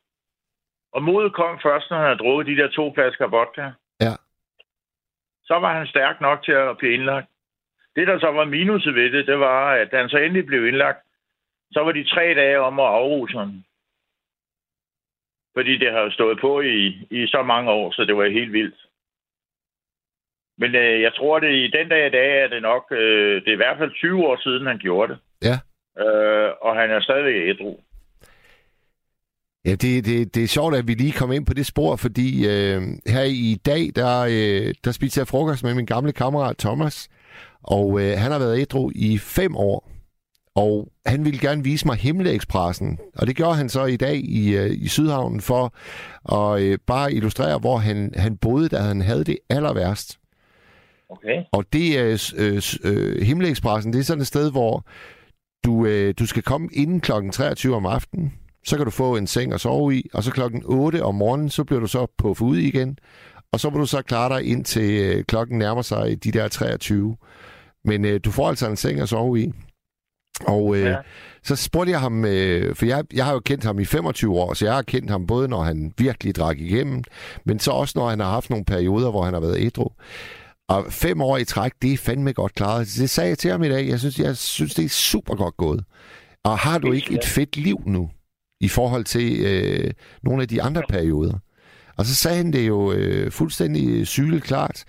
Og modet kom først, når han havde drukket de der to flasker vodka. Ja. Så var han stærk nok til at blive indlagt. Det, der så var minuset ved det, det var, at da han så endelig blev indlagt, så var de tre dage om at afruse ham. Fordi det har jo stået på i, i så mange år, så det var helt vildt. Men øh, jeg tror, det i den dag i dag er det nok, øh, det er i hvert fald 20 år siden, han gjorde det. Ja. Øh, og han er stadigvæk ædru. Ja, det, det, det er sjovt, at vi lige kom ind på det spor, fordi øh, her i dag, der, øh, der spiste jeg frokost med min gamle kammerat Thomas, og øh, han har været ædru i fem år. Og han ville gerne vise mig Himmelexpressen, og det gjorde han så i dag i, øh, i Sydhavnen for at øh, bare illustrere, hvor han, han boede, da han havde det aller værst. Okay. Og det er øh, øh, Himmelexpressen, det er sådan et sted, hvor du, øh, du skal komme inden klokken 23 om aftenen. Så kan du få en seng at sove i, og så klokken 8 om morgenen, så bliver du så på ude igen. Og så må du så klare dig ind til øh, klokken nærmer sig de der 23. Men øh, du får altså en seng at sove i. Og øh, ja. så spurgte jeg ham, øh, for jeg, jeg har jo kendt ham i 25 år, så jeg har kendt ham både, når han virkelig drak igennem, men så også, når han har haft nogle perioder, hvor han har været ædru. Og fem år i træk, det er fandme godt klaret. Det sagde jeg til ham i dag. Jeg synes, jeg synes det er super godt gået. Og har du ikke et fedt liv nu, i forhold til øh, nogle af de andre perioder? Og så sagde han det jo øh, fuldstændig sygeligt klart.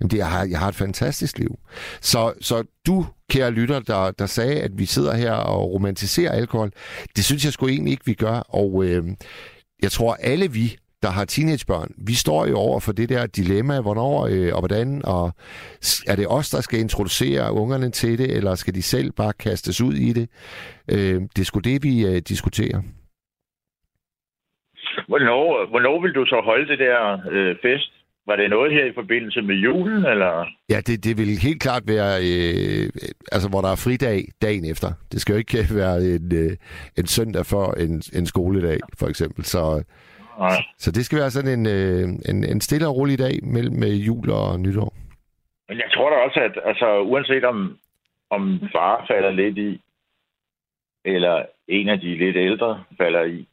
Jamen, det, jeg, har, jeg har et fantastisk liv. Så, så du, kære lytter, der, der sagde, at vi sidder her og romantiserer alkohol, det synes jeg sgu egentlig ikke, vi gør. Og øh, jeg tror, alle vi, der har teenagebørn, vi står jo over for det der dilemma, hvornår øh, og hvordan, og er det os, der skal introducere ungerne til det, eller skal de selv bare kastes ud i det? Øh, det er sgu det, vi øh, diskuterer. Hvornår, hvornår vil du så holde det der øh, fest? Var det noget her i forbindelse med julen, eller? Ja, det, det vil helt klart være, øh, altså hvor der er fridag dagen efter. Det skal jo ikke være en, øh, en søndag for en, en skoledag, for eksempel. Så, Nej. så det skal være sådan en, øh, en, en stille og rolig dag mellem jul og nytår. Men jeg tror da også, at altså, uanset om, om far falder lidt i, eller en af de lidt ældre falder i,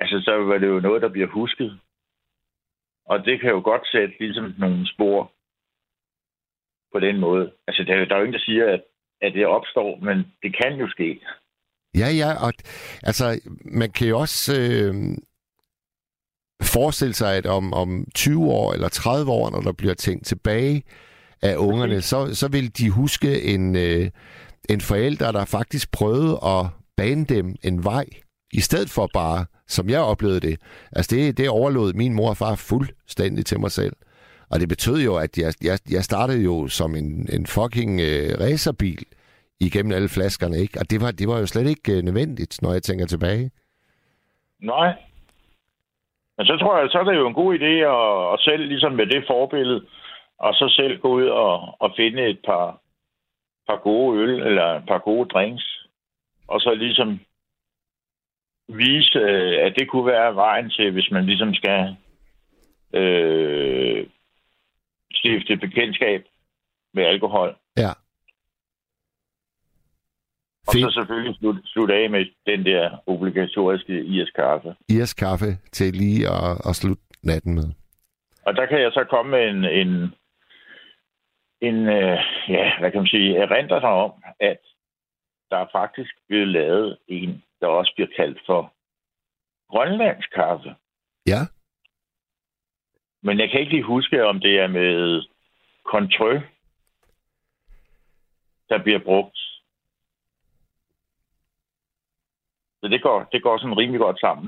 altså så var det jo noget, der bliver husket. Og det kan jo godt sætte ligesom nogle spor på den måde. Altså, der, der er jo ingen, der siger, at, at det opstår, men det kan jo ske. Ja, ja, og altså, man kan jo også øh, forestille sig, at om, om 20 år eller 30 år, når der bliver tænkt tilbage af ungerne, så, så vil de huske en, øh, en forælder, der faktisk prøvede at bane dem en vej, i stedet for bare, som jeg oplevede det. Altså det, det overlod min mor og far fuldstændig til mig selv. Og det betød jo, at jeg, jeg, jeg startede jo som en, en fucking øh, racerbil igennem alle flaskerne, ikke? Og det var, det var jo slet ikke øh, nødvendigt, når jeg tænker tilbage. Nej. Men så tror jeg, så er det jo en god idé at, at selv ligesom med det forbillede, og så selv gå ud og, og finde et par, par gode øl eller et par gode drinks, og så ligesom vise, at det kunne være vejen til, hvis man ligesom skal øh, stifte bekendtskab med alkohol. Ja. Og så selvfølgelig slutte slut af med den der obligatoriske IS-kaffe. IS-kaffe til lige at, at slutte natten med. Og der kan jeg så komme med en, en, en øh, ja, hvad kan man sige, erindre sig om, at der er faktisk blevet lavet en, der også bliver kaldt for grønlandsk kaffe. Ja, Men jeg kan ikke lige huske, om det er med kontrø, der bliver brugt. Så det går, det går sådan rimelig godt sammen.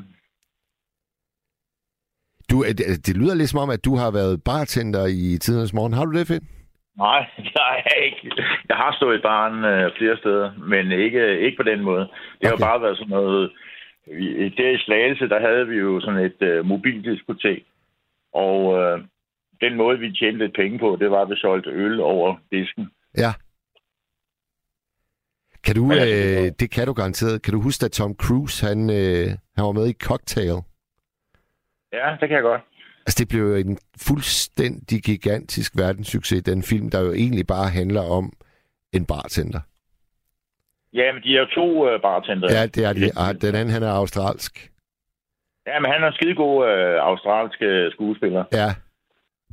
du, det, det lyder lidt som om, at du har været bartender i tidernes morgen. Har du det, Finn? Nej, (laughs) jeg har ikke. Jeg har stået i baren øh, flere steder, men ikke, ikke på den måde. Det okay. har bare været sådan noget... i- Der i Slagelse, der havde vi jo sådan et øh, mobildiskotek. Og øh, den måde, vi tjente lidt penge på, det var, at vi solgte øl over disken. Ja. Kan du, øh, det det kan du garanteret. Kan du huske, at Tom Cruise, han, øh, han var med i Cocktail? Ja, det kan jeg godt. Altså, det blev jo en fuldstændig gigantisk verdenssucces, den film, der jo egentlig bare handler om en bartender. Ja, men de er jo to øh, bartender. Ja, det er det. Og den anden, han er australsk. Ja, men han er en skidegod øh, australsk øh, skuespiller. Ja.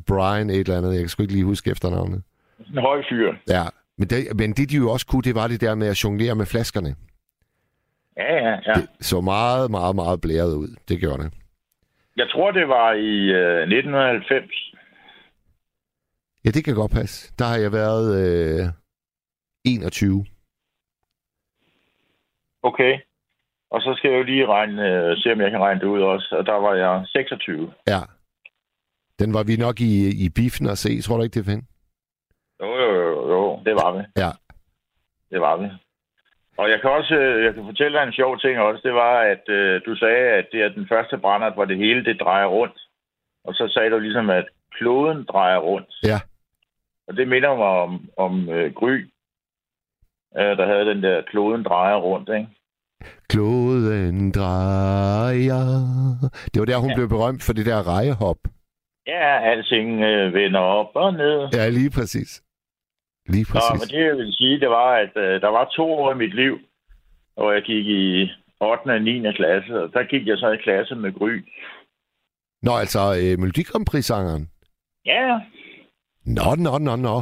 Brian et eller andet. Jeg kan sgu ikke lige huske efternavnet. En høj fyr. Ja. Men det, men det, de jo også kunne, det var det der med at jonglere med flaskerne. Ja, ja, ja. Det så meget, meget, meget blæret ud. Det gjorde det. Jeg tror, det var i øh, 1990. Ja, det kan godt passe. Der har jeg været øh, 21. Okay. Og så skal jeg jo lige regne, øh, se om jeg kan regne det ud også. Og der var jeg 26. Ja. Den var vi nok i, i biffen at se. Tror du ikke, det er fint? Det var vi. Ja. Det var vi. Og jeg kan også øh, jeg kan fortælle dig en sjov ting også. Det var, at øh, du sagde, at det er den første brændert, hvor det hele det drejer rundt. Og så sagde du ligesom, at kloden drejer rundt. Ja. Og det minder mig om, om øh, Gry, øh, der havde den der kloden drejer rundt, ikke? Kloden drejer. Det var der, hun ja. blev berømt for det der rejehop. Ja, alting øh, vender op og ned. Ja, lige præcis. Lige præcis. Nå, men det jeg vil sige, det var, at øh, der var to år i mit liv, hvor jeg gik i 8. og 9. klasse, og der gik jeg så i klasse med Gry. Nå, altså øh, Melodi Grand Prix-sangeren. Ja, Nå, nå, nå, nå.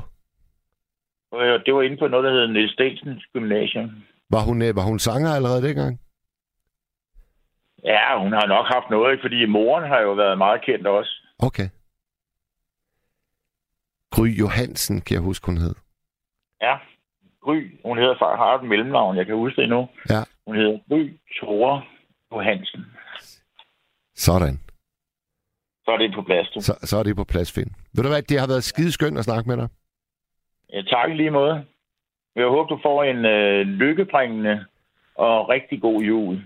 og øh, det var inde på noget, der hedder Niels Stensens Gymnasium. Var hun, øh, var hun sanger allerede dengang? Ja, hun har nok haft noget, ikke? fordi moren har jo været meget kendt også. Okay. Gry Johansen, kan jeg huske, hun hed. Ja, Gry, hun hedder far, har et mellemnavn, jeg kan huske det nu. Ja. Hun hedder Gry Tore Johansen. Sådan. Så er det på plads, du. Så, så er det på plads, Finn. Ved du hvad, det har været skideskønt at snakke med dig. Ja, tak i lige måde. Jeg håber, du får en øh, lykkebringende og rigtig god jul.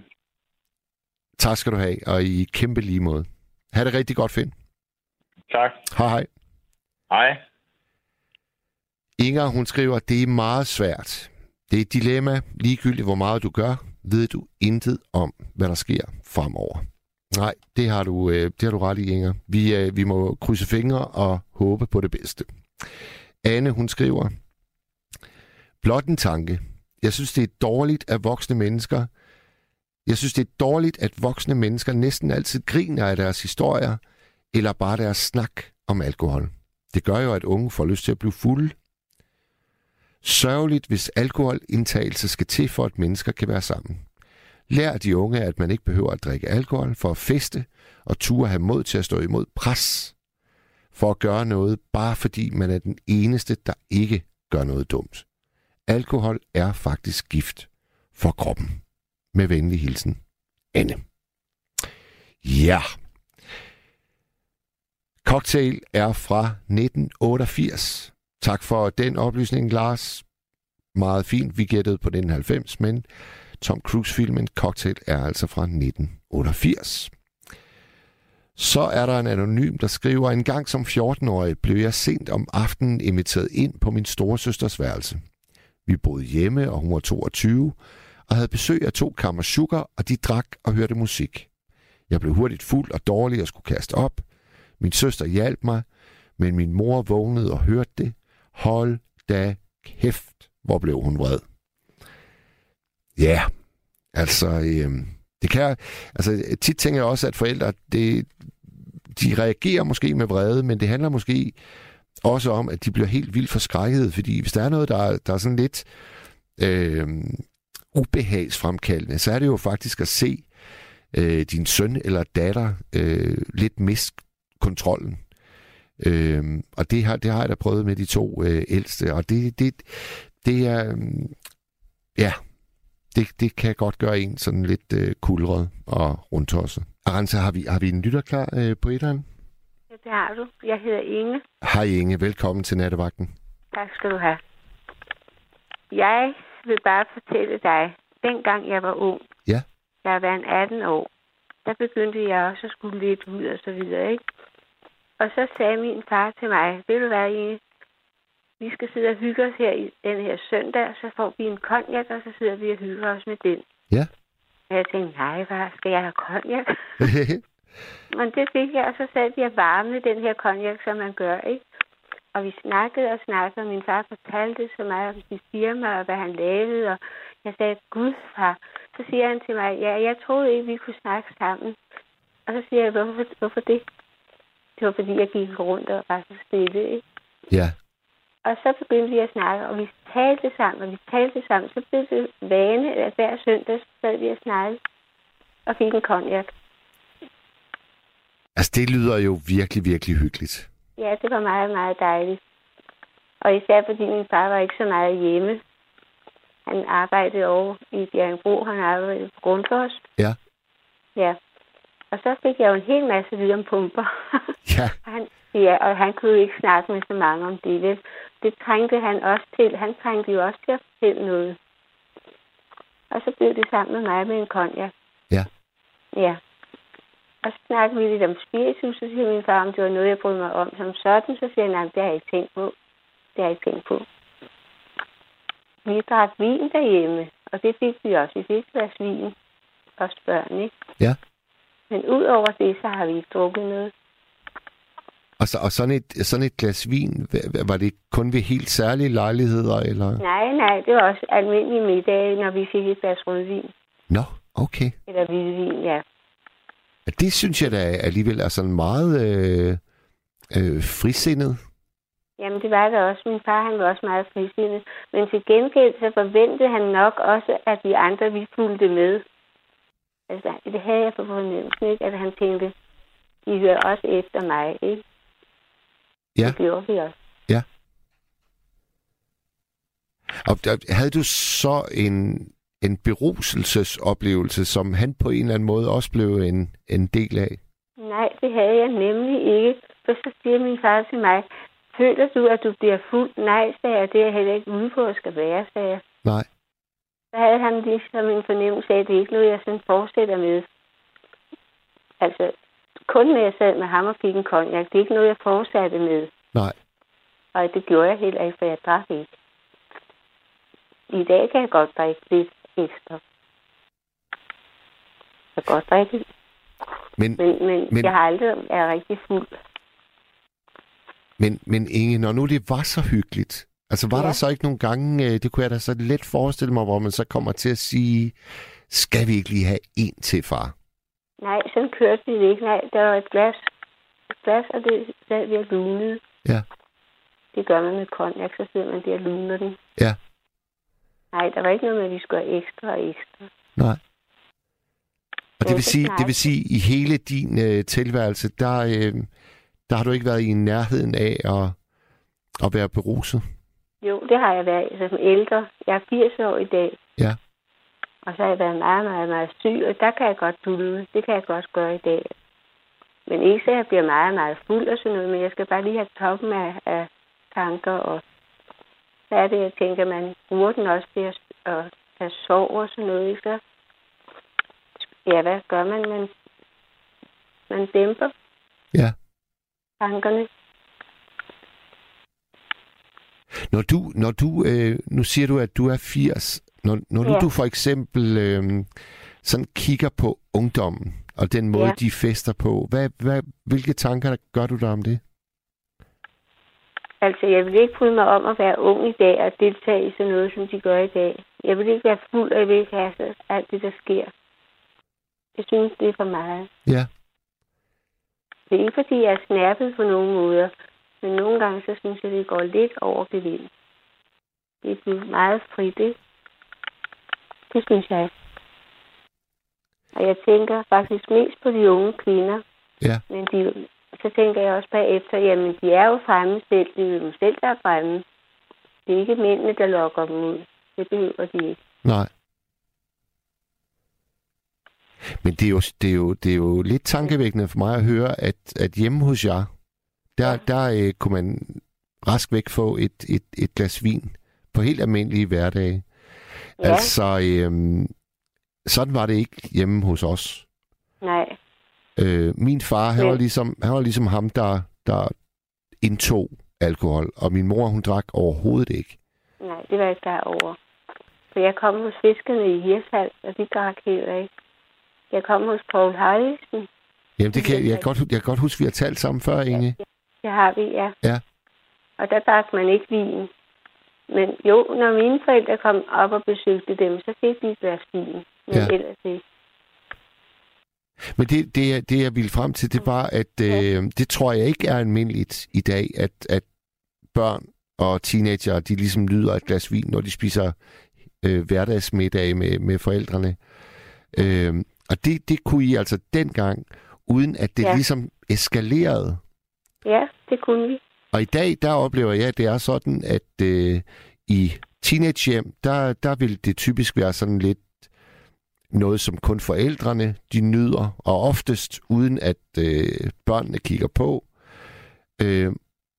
Tak skal du have, og i kæmpe lige måde. Ha' det rigtig godt, Finn. Tak. Hej hej. Hej. Inger, hun skriver, det er meget svært. Det er et dilemma. Ligegyldigt hvor meget du gør, ved du intet om, hvad der sker fremover. Nej, det har du, øh, det har du ret i, Inger. Vi, øh, vi må krydse fingre og håbe på det bedste. Anne, hun skriver, blot en tanke. Jeg synes, det er dårligt, at voksne mennesker jeg synes, det er dårligt, at voksne mennesker næsten altid griner af deres historier, eller bare deres snak om alkohol. Det gør jo, at unge får lyst til at blive fulde. Sørgeligt, hvis alkoholindtagelse skal til, for at mennesker kan være sammen. Lær de unge, at man ikke behøver at drikke alkohol for at feste, og turde have mod til at stå imod pres for at gøre noget, bare fordi man er den eneste, der ikke gør noget dumt. Alkohol er faktisk gift for kroppen. Med venlig hilsen, Anne. Ja. Cocktail er fra 1988. Tak for den oplysning, Lars. Meget fint, vi gættede på den 90, men Tom Cruise-filmen Cocktail er altså fra 1988. Så er der en anonym, der skriver, en gang som 14-årig blev jeg sent om aftenen inviteret ind på min storesøsters værelse. Vi boede hjemme, og hun var 22, og havde besøg af to kammer sugar, og de drak og hørte musik. Jeg blev hurtigt fuld og dårlig og skulle kaste op. Min søster hjalp mig, men min mor vågnede og hørte det. Hold da kæft, hvor blev hun vred. Ja, altså, øh, det kan, altså tit tænker jeg også, at forældre, det, de reagerer måske med vrede, men det handler måske også om, at de bliver helt vildt forskrækket, fordi hvis der er noget, der, er- der er sådan lidt øh, ubehagsfremkaldende, så er det jo faktisk at se øh, din søn eller datter øh, lidt miste kontrollen. Øh, og det har, det har jeg da prøvet med de to øh, ældste, og det, det, det er, øh, ja, det, det kan godt gøre en sådan lidt øh, kulret og rundtosset. Arantxa, har vi, har vi en lytter klar øh, på etteren? Ja, det har du. Jeg hedder Inge. Hej Inge, velkommen til nattevagten. Tak skal du have. Jeg vil bare fortælle dig, dengang jeg var ung, Ja. jeg har været 18 år, der begyndte jeg også at skulle lidt ud og så videre, ikke? Og så sagde min far til mig, ved du hvad, Inge, vi skal sidde og hygge os her i den her søndag, så får vi en konjak, og så sidder vi og hygger os med den. Ja. Og jeg tænkte, nej, far, skal jeg have konjak? (laughs) Men det fik jeg, og så satte jeg varme den her konjak, som man gør, ikke? Og vi snakkede og snakkede, og min far fortalte så meget om sit firma, og hvad han lavede, og jeg sagde, gud far. Så siger han til mig, ja, jeg troede ikke, vi kunne snakke sammen. Og så siger jeg, hvorfor, hvorfor det? Det var, fordi jeg gik rundt og var så stille, ikke? ja, Og så begyndte vi at snakke, og vi talte sammen, og vi talte sammen. Så blev det vane, at hver søndag så sad vi og snakkede og fik en konjak. Altså, det lyder jo virkelig, virkelig hyggeligt. Ja, det var meget, meget dejligt. Og især fordi min far var ikke så meget hjemme. Han arbejdede over i Bjergbro. Han arbejdede på Grundfos. Ja. Ja. Og så fik jeg jo en hel masse viden om pumper. (laughs) Ja, han, ja, og han kunne jo ikke snakke med så mange om det. Vel? Det trængte han også til. Han trængte jo også til at fortælle noget. Og så blev det sammen med mig med en konjak. Ja. Ja. Og så snakkede vi lidt om spiritus, så siger min far, om det var noget, jeg brød mig om som sådan. Så siger han, nej, det har jeg ikke tænkt på. Det har jeg ikke tænkt på. Vi drak vin derhjemme, og det fik vi også. Vi fik et glas vin. Også børn, ikke? ja. Men ud over det, så har vi ikke drukket noget. Og, så, og sådan, et, sådan et glas vin, var det kun ved helt særlige lejligheder, eller? Nej, nej, det var også almindelig middag, når vi fik et glas rødvin. Nå, okay. Eller hvidvin, ja. Ja, Det synes jeg da alligevel er sådan meget øh, øh, frisindet. Jamen, det var det også. Min far, han var også meget frisindet. Men til gengæld, så forventede han nok også, at vi andre, vi fulgte med. Altså, det havde jeg på fornemmelsen, ikke? At han tænkte, de hører også efter mig, ikke? Ja. Det gjorde vi også. Og der- havde du så en, en beruselsesoplevelse, som han på en eller anden måde også blev en, en del af? Nej, det havde jeg nemlig ikke. For så siger min far til mig, føler du, at du bliver fuld? Nej, sagde jeg, det er jeg heller ikke ude på at skal være, sagde jeg. Nej. Så havde han ligesom en fornemmelse af, at det er ikke noget, jeg sådan fortsætter med. Altså, kun når jeg sad med ham og fik en konjak, det er ikke noget, jeg fortsatte med. Nej. Og det gjorde jeg heller ikke, for jeg drak ikke. I dag kan jeg godt drikke lidt ekstra. Jeg kan godt drikke men, men, Men- men... jeg har aldrig været rigtig fuld. men, men Inge, når nu det var så hyggeligt, altså var ja. Der så ikke nogle gange, øh, det kunne jeg da så let forestille mig, hvor man så kommer til at sige, skal vi ikke lige have en til, far? Nej, sådan kørte vi det ikke. Nej, der var et glas, et glas og det sad vi og lunede. Ja. Det gør man med konjak, så sidder man der og luner den. Ja. Nej, der var ikke noget med, at vi skulle have ekstra og ekstra. Nej. Og det vil sige, det vil sige, i hele din øh, tilværelse, der, øh, der har du ikke været i nærheden af at, at være beruset. Jo, det har jeg været altså, som ældre. Jeg er 80 år i dag. Ja. Og så har jeg været meget, meget, meget syg, og der kan jeg godt dulle. Det kan jeg godt gøre i dag. Men ikke så jeg bliver meget, meget fuld og sådan noget, men jeg skal bare lige have toppen af, af tanker, og så er det, jeg tænker, man bruger den også til at, at have sov og sådan noget, ikke så? Ja, hvad gør man? Man, man dæmper Ja. tankerne. Når du, når du øh, nu siger du, at du er 80. Når, når ja. Ja. du for eksempel øh, sådan kigger på ungdommen, og den måde, ja. De fester på, hvad, hvad, hvilke tanker gør du der om det? Altså, jeg vil ikke bryde mig om at være ung i dag og deltage i sådan noget, som de gør i dag. Jeg vil ikke være fuld, og jeg vil ikke have alt det, der sker. Jeg synes, det er for meget. Ja. Det er ikke, fordi jeg er snærpet på nogen måder, men nogle gange, så synes jeg, det går lidt over gevind. Det er blevet meget frit, ikke? Det synes jeg. Og jeg tænker faktisk mest på de unge kvinder. Ja. Men de, så tænker jeg også bagefter, jamen de er jo fremme selv. Det er jo dem selv, der er fremme. Det er ikke mændene, der lokker dem ud. Det behøver de ikke. Nej. Men det er, jo, det, er jo, det er jo lidt tankevækkende for mig at høre, at, at hjemme hos jer, der, Ja. der øh, kunne man rask væk få et, et, et glas vin på helt almindelige hverdage. Ja, Altså, øhm, sådan var det ikke hjemme hos os. nej. Øh, min far, han, Men- var ligesom, han var ligesom ham, der, der indtog alkohol, og min mor, hun drak overhovedet ikke. Nej, det var jeg ikke klar over. For jeg kom hos fiskerne i Hirshals, og de drak heller ikke. Jeg kom hos Paul Harlisen. Jamen, det kan, jeg, jeg, kan godt, jeg kan godt huske, vi har talt sammen før, Inge. Det har vi, ja. Ja. Og der drak man ikke vin. Men jo, når mine forældre kom op og besøgte dem, så fik de et glas vin. Men Ja. ellers ikke. Men det, det, jeg- det, jeg ville frem til, det var, at øh, det tror jeg ikke er almindeligt i dag, at, at børn og teenager, de ligesom lyder et glas vin, når de spiser øh, hverdagsmiddag med, med forældrene. Øh, og det, det kunne I altså dengang, uden at det ja. Ligesom eskaleret. Ja, det kunne vi. Og i dag, der oplever jeg, at det er sådan, at øh, i teenagehjem, der, der vil det typisk være sådan lidt noget, som kun forældrene de nyder, og oftest uden at øh, børnene kigger på. Øh,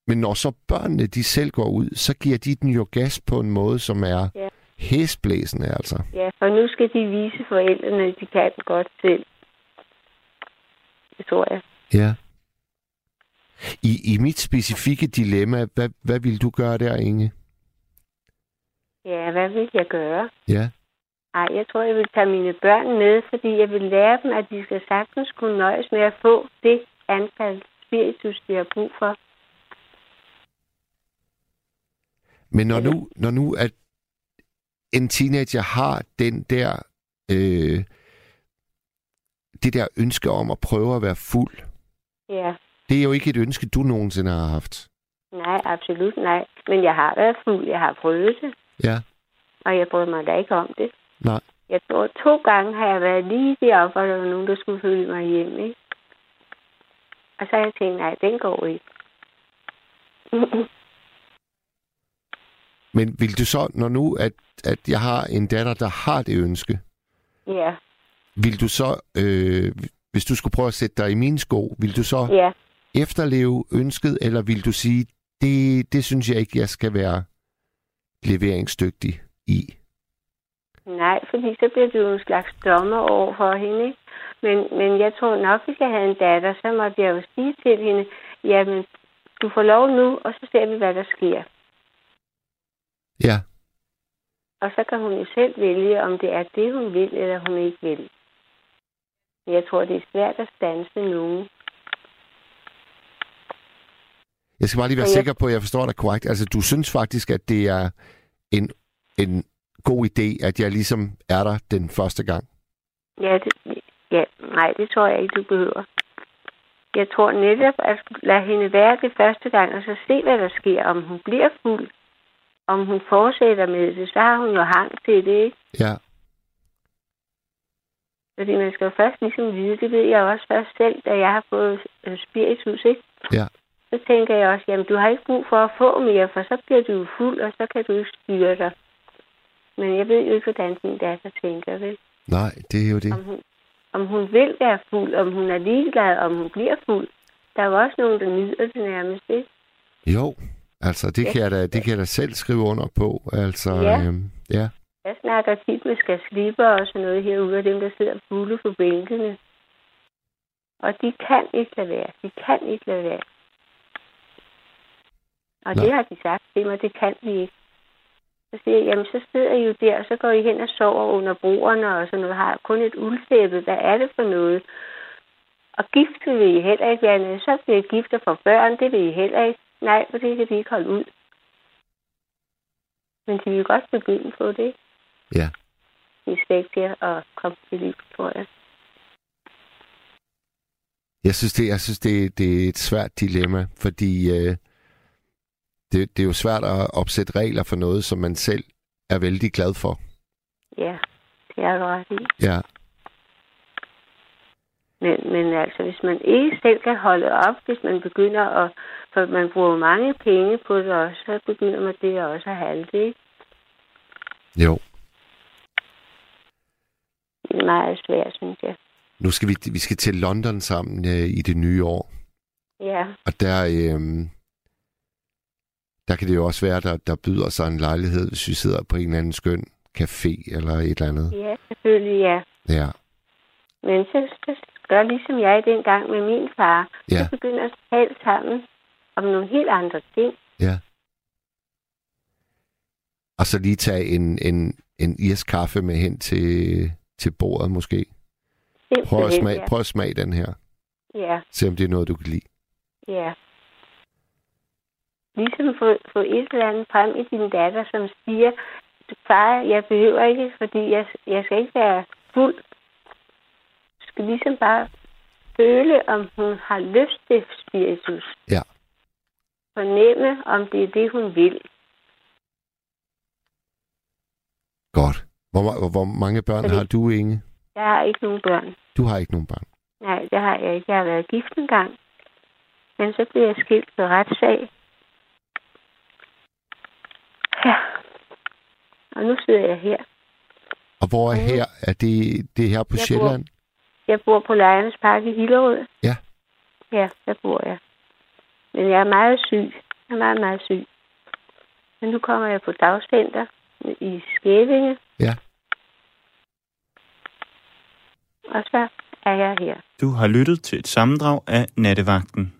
men når så børnene de selv går ud, så giver de den jo gas på en måde, som er Ja. hæsblæsende, altså. Ja, for nu skal de vise forældrene, at de kan godt selv. Det tror jeg. Ja. I, I mit specifikke dilemma, hvad, hvad vil du gøre der, Inge? Ja, hvad vil jeg gøre? Ja. Ej, jeg tror, jeg vil tage mine børn med, fordi jeg vil lære dem, at de skal sagtens kunne nøjes med at få det antal spiritus, de har brug for. Men når nu, når nu at en teenager har den der øh, det der ønske om at prøve at være fuld, Ja, det er jo ikke et ønske, du nogensinde har haft. nej, absolut nej. Men jeg har været fuld, jeg har prøvet det, Ja, og jeg bryder mig da ikke om det. nej. Jeg tror, to gange har jeg været lige deroppe, hvor der var nogen, der skulle følge mig hjem, ikke? Og så har jeg tænkt, nej, den går ikke. (laughs) Men vil du så, når nu, at, at jeg har en datter, der har det ønske, ja, vil du så, øh, hvis du skulle prøve at sætte dig i mine sko, vil du så ja. Efterleve ønsket, eller vil du sige, det, det synes jeg ikke, jeg skal være leveringsdygtig i? Nej, fordi så bliver du en slags dommer over for hende, ikke? Men, men jeg tror nok, hvis jeg havde en datter, så måtte jeg jo sige til hende, jamen, du får lov nu, og så ser vi, hvad der sker. Ja, Og så kan hun jo selv vælge, om det er det, hun vil, eller hun ikke vil. Jeg tror, det er svært at stanse nogen. Jeg skal bare lige være sikker på, at jeg forstår dig korrekt. Altså, du synes faktisk, at det er en, en god idé, at jeg ligesom er der den første gang? Ja, det, ja, nej, det tror jeg ikke, du behøver. Jeg tror netop, at lade hende være det første gang, og så se, hvad der sker. Om hun bliver fuld, om hun fortsætter med det, så har hun jo hang til det, ikke? Ja, Fordi man skal jo først ligesom vide, det ved jeg også først selv, da jeg har fået øh, spiritus, ikke? Ja. Så tænker jeg også, jamen du har ikke brug for at få mere, for så bliver du fuld, og så kan du ikke styre dig. Men jeg ved jo ikke, hvordan din datter tænker, vel? nej, det er jo det. Om hun, om hun vil være fuld, om hun er ligeglad, om hun bliver fuld. Der er jo også nogen, der nyder det nærmest, ikke? Jo, altså, det, Ja. kan jeg da, det kan jeg da selv skrive under på. Altså, Ja. Øhm, ja. Jeg snakker tit med skal slipper og sådan noget herude, af dem, der sidder fulde på bænkene. Og de kan ikke lade være. De kan ikke lade være. Og Nå. det har de sagt til mig, det kan vi ikke. Så siger jeg, jamen så sidder I jo der, og så går I hen og sover under bordene og sådan noget, har kun et uldtæppe. Hvad er det for noget? Og gift vil I heller ikke med. Så bliver I gifter for børn, det vil I heller ikke. Nej, for det kan de ikke holde ud. Men de vil godt begynde på det. Ja. De er slet ikke at komme til liv, tror jeg. Jeg synes, det, jeg synes det, det er et svært dilemma, fordi øh, det, det er jo svært at opsætte regler for noget, som man selv er vældig glad for. Ja, det er du ret i. Ja, Men, men altså, hvis man ikke selv kan holde op, hvis man begynder at... For man bruger mange penge på det også, så begynder man det også at halte, ikke? jo. Det er meget svært, synes jeg. Nu skal vi, vi skal til London sammen øh, i det nye år, Ja, og der, øh, der kan det jo også være, der, der byder sig en lejlighed, hvis vi sidder på en eller anden skøn café eller et eller andet. ja, selvfølgelig, ja. Ja, Men så, så gør ligesom jeg dengang med min far. Ja. Så begynder at tale sammen om nogle helt andre ting. ja. Og så lige tage en, en, en irsk kaffe med hen til, til bordet måske. Prøv at, smage, ja. prøv at smage den her. Ja, Se om det er noget, du kan lide. ja. Ligesom få, få et eller andet frem i din datter, som siger, far, jeg behøver ikke, fordi jeg, jeg skal ikke være fuld. Du skal ligesom bare føle, om hun har lyst til spiritus. Ja. Fornemme, om det er det, hun vil. Godt. Hvor, ma- hvor mange børn Fordi- har du, Inge? Jeg har ikke nogen børn. Du har ikke nogen børn. Nej, det har jeg ikke. Jeg har været gift en gang. Men så blev jeg skilt ved retssag. Ja. Og nu sidder jeg her. Og hvor er her? Er det, det er her på Jeg bor- Sjælland? Jeg bor på Lejernes Park i Hillerød. Ja. Ja, der bor jeg. Men jeg er meget syg. Jeg er meget, meget syg. Men nu kommer jeg på dagcenter i Skævinge. Ja. Og så er jeg her. Du har lyttet til et sammendrag af Nattevagten.